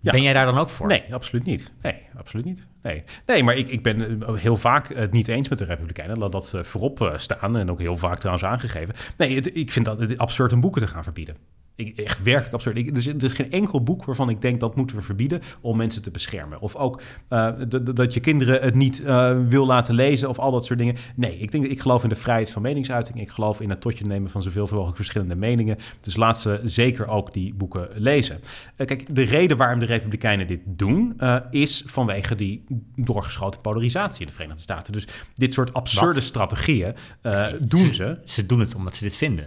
Ja. Ben jij daar dan ook voor? Nee, absoluut niet. Nee, absoluut niet. Nee, nee maar ik, ik ben heel vaak het niet eens met de Republikeinen. Laat dat voorop staan en ook heel vaak trouwens aangegeven. Nee, het, ik vind dat het absurd om boeken te gaan verbieden. Ik, echt werkelijk absurd. Ik, er, is, er, is, geen enkel boek waarvan ik denk dat moeten we verbieden om mensen te beschermen. Of ook uh, dat je kinderen het niet uh, wil laten lezen of al dat soort dingen. Nee, ik, denk, ik geloof in de vrijheid van meningsuiting. Ik geloof in het tot je nemen van zoveel mogelijk verschillende meningen. Dus laat ze zeker ook die boeken lezen. Uh, kijk, de reden waarom de Republikeinen dit doen is vanwege die doorgeschoten polarisatie in de Verenigde Staten. Dus dit soort absurde Wat? strategieën doen ze. Ze doen het omdat ze dit vinden.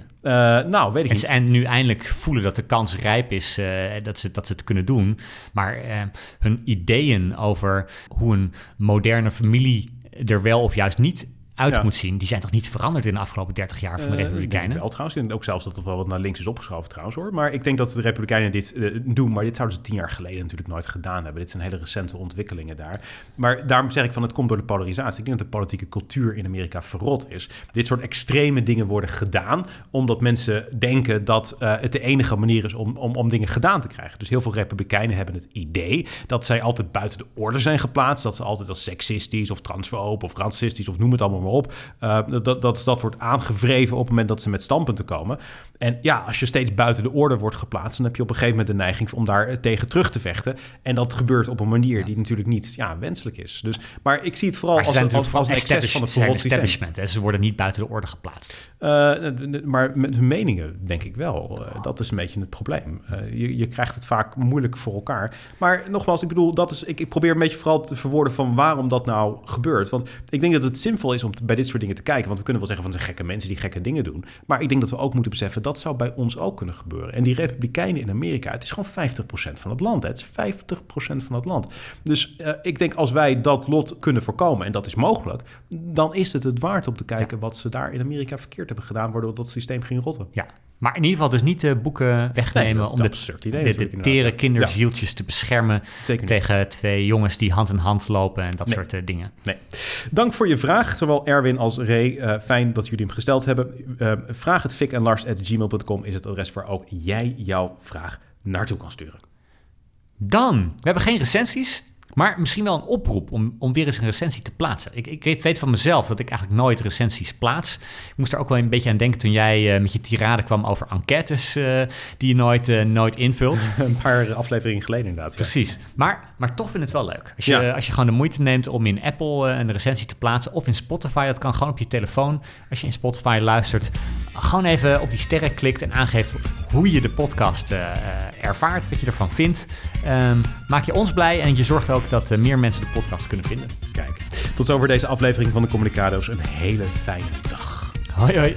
nou, weet ik en, niet. En nu eindelijk voelen dat de kans rijp is uh, dat, ze, dat ze het kunnen doen. Maar uh, hun ideeën over hoe een moderne familie er wel of juist niet uit Ja. moet zien, die zijn toch niet veranderd in de afgelopen 30 jaar van de Eh, Republikeinen? Wel trouwens. En ook zelfs dat er wel wat naar links is opgeschoven trouwens hoor. Maar ik denk dat de Republikeinen dit eh, doen. Maar dit zouden ze tien jaar geleden natuurlijk nooit gedaan hebben. Dit zijn hele recente ontwikkelingen daar. Maar daarom zeg ik van het komt door de polarisatie. Ik denk dat de politieke cultuur in Amerika verrot is. Dit soort extreme dingen worden gedaan. Omdat mensen denken dat eh, het de enige manier is om, om, om dingen gedaan te krijgen. Dus heel veel Republikeinen hebben het idee dat zij altijd buiten de orde zijn geplaatst. Dat ze altijd als seksistisch of transfoob of racistisch of noem het allemaal op. Uh, dat, dat, dat wordt aangevreven op het moment dat ze met standpunten komen. En ja, als je steeds buiten de orde wordt geplaatst, dan heb je op een gegeven moment de neiging om daar tegen terug te vechten. En dat gebeurt op een manier Ja. die natuurlijk niet ja, wenselijk is. Dus, maar ik zie het vooral als, als, als, een excess van het verrot establishment. Hè? Ze worden niet buiten de orde geplaatst. Uh, n- maar met hun meningen denk ik wel. Uh, dat is een beetje het probleem. Uh, je, je krijgt het vaak moeilijk voor elkaar. Maar nogmaals, ik bedoel, dat is, ik, ik probeer een beetje vooral te verwoorden van waarom dat nou gebeurt. Want ik denk dat het zinvol is om te- bij dit soort dingen te kijken. Want we kunnen wel zeggen van ze zijn gekke mensen die gekke dingen doen. Maar ik denk dat we ook moeten beseffen dat zou bij ons ook kunnen gebeuren. En die republikeinen in Amerika, het is gewoon 50% van het land. Hè. Het is 50% van het land. Dus uh, ik denk als wij dat lot kunnen voorkomen, en dat is mogelijk, dan is het het waard om te kijken wat ze daar in Amerika verkeerd hebben gedaan, waardoor dat systeem ging rotten. Ja. Maar in ieder geval dus niet de boeken wegnemen Nee, om de, idee de, de tere ja. kinderzieltjes te beschermen tegen twee jongens die hand in hand lopen en dat Nee. soort eh, dingen. Nee. Dank voor je vraag, zowel Erwin als Ray. Eh, fijn dat jullie hem gesteld hebben. Uh, vraag het Fik en Lars at gmail.com is het adres waar ook jij jouw vraag naartoe kan sturen. Dan, we hebben geen recensies, maar misschien wel een oproep om, om weer eens een recensie te plaatsen. Ik, ik weet, weet van mezelf dat ik eigenlijk nooit recensies plaats. Ik moest er ook wel een beetje aan denken toen jij uh, met je tirade kwam over enquêtes uh, die je nooit, uh, nooit invult. een paar afleveringen geleden inderdaad. Ja. Precies. Maar, maar toch vind ik het wel leuk. Als je, Ja. als je gewoon de moeite neemt om in Apple een recensie te plaatsen of in Spotify, dat kan gewoon op je telefoon. Als je in Spotify luistert, gewoon even op die sterren klikt en aangeeft hoe je de podcast eh, ervaart, wat je ervan vindt. Ehm, maak je ons blij en je zorgt ook dat eh, meer mensen de podcast kunnen vinden. Kijk, tot zover deze aflevering van de Communicado's. Een hele fijne dag. Hoi hoi.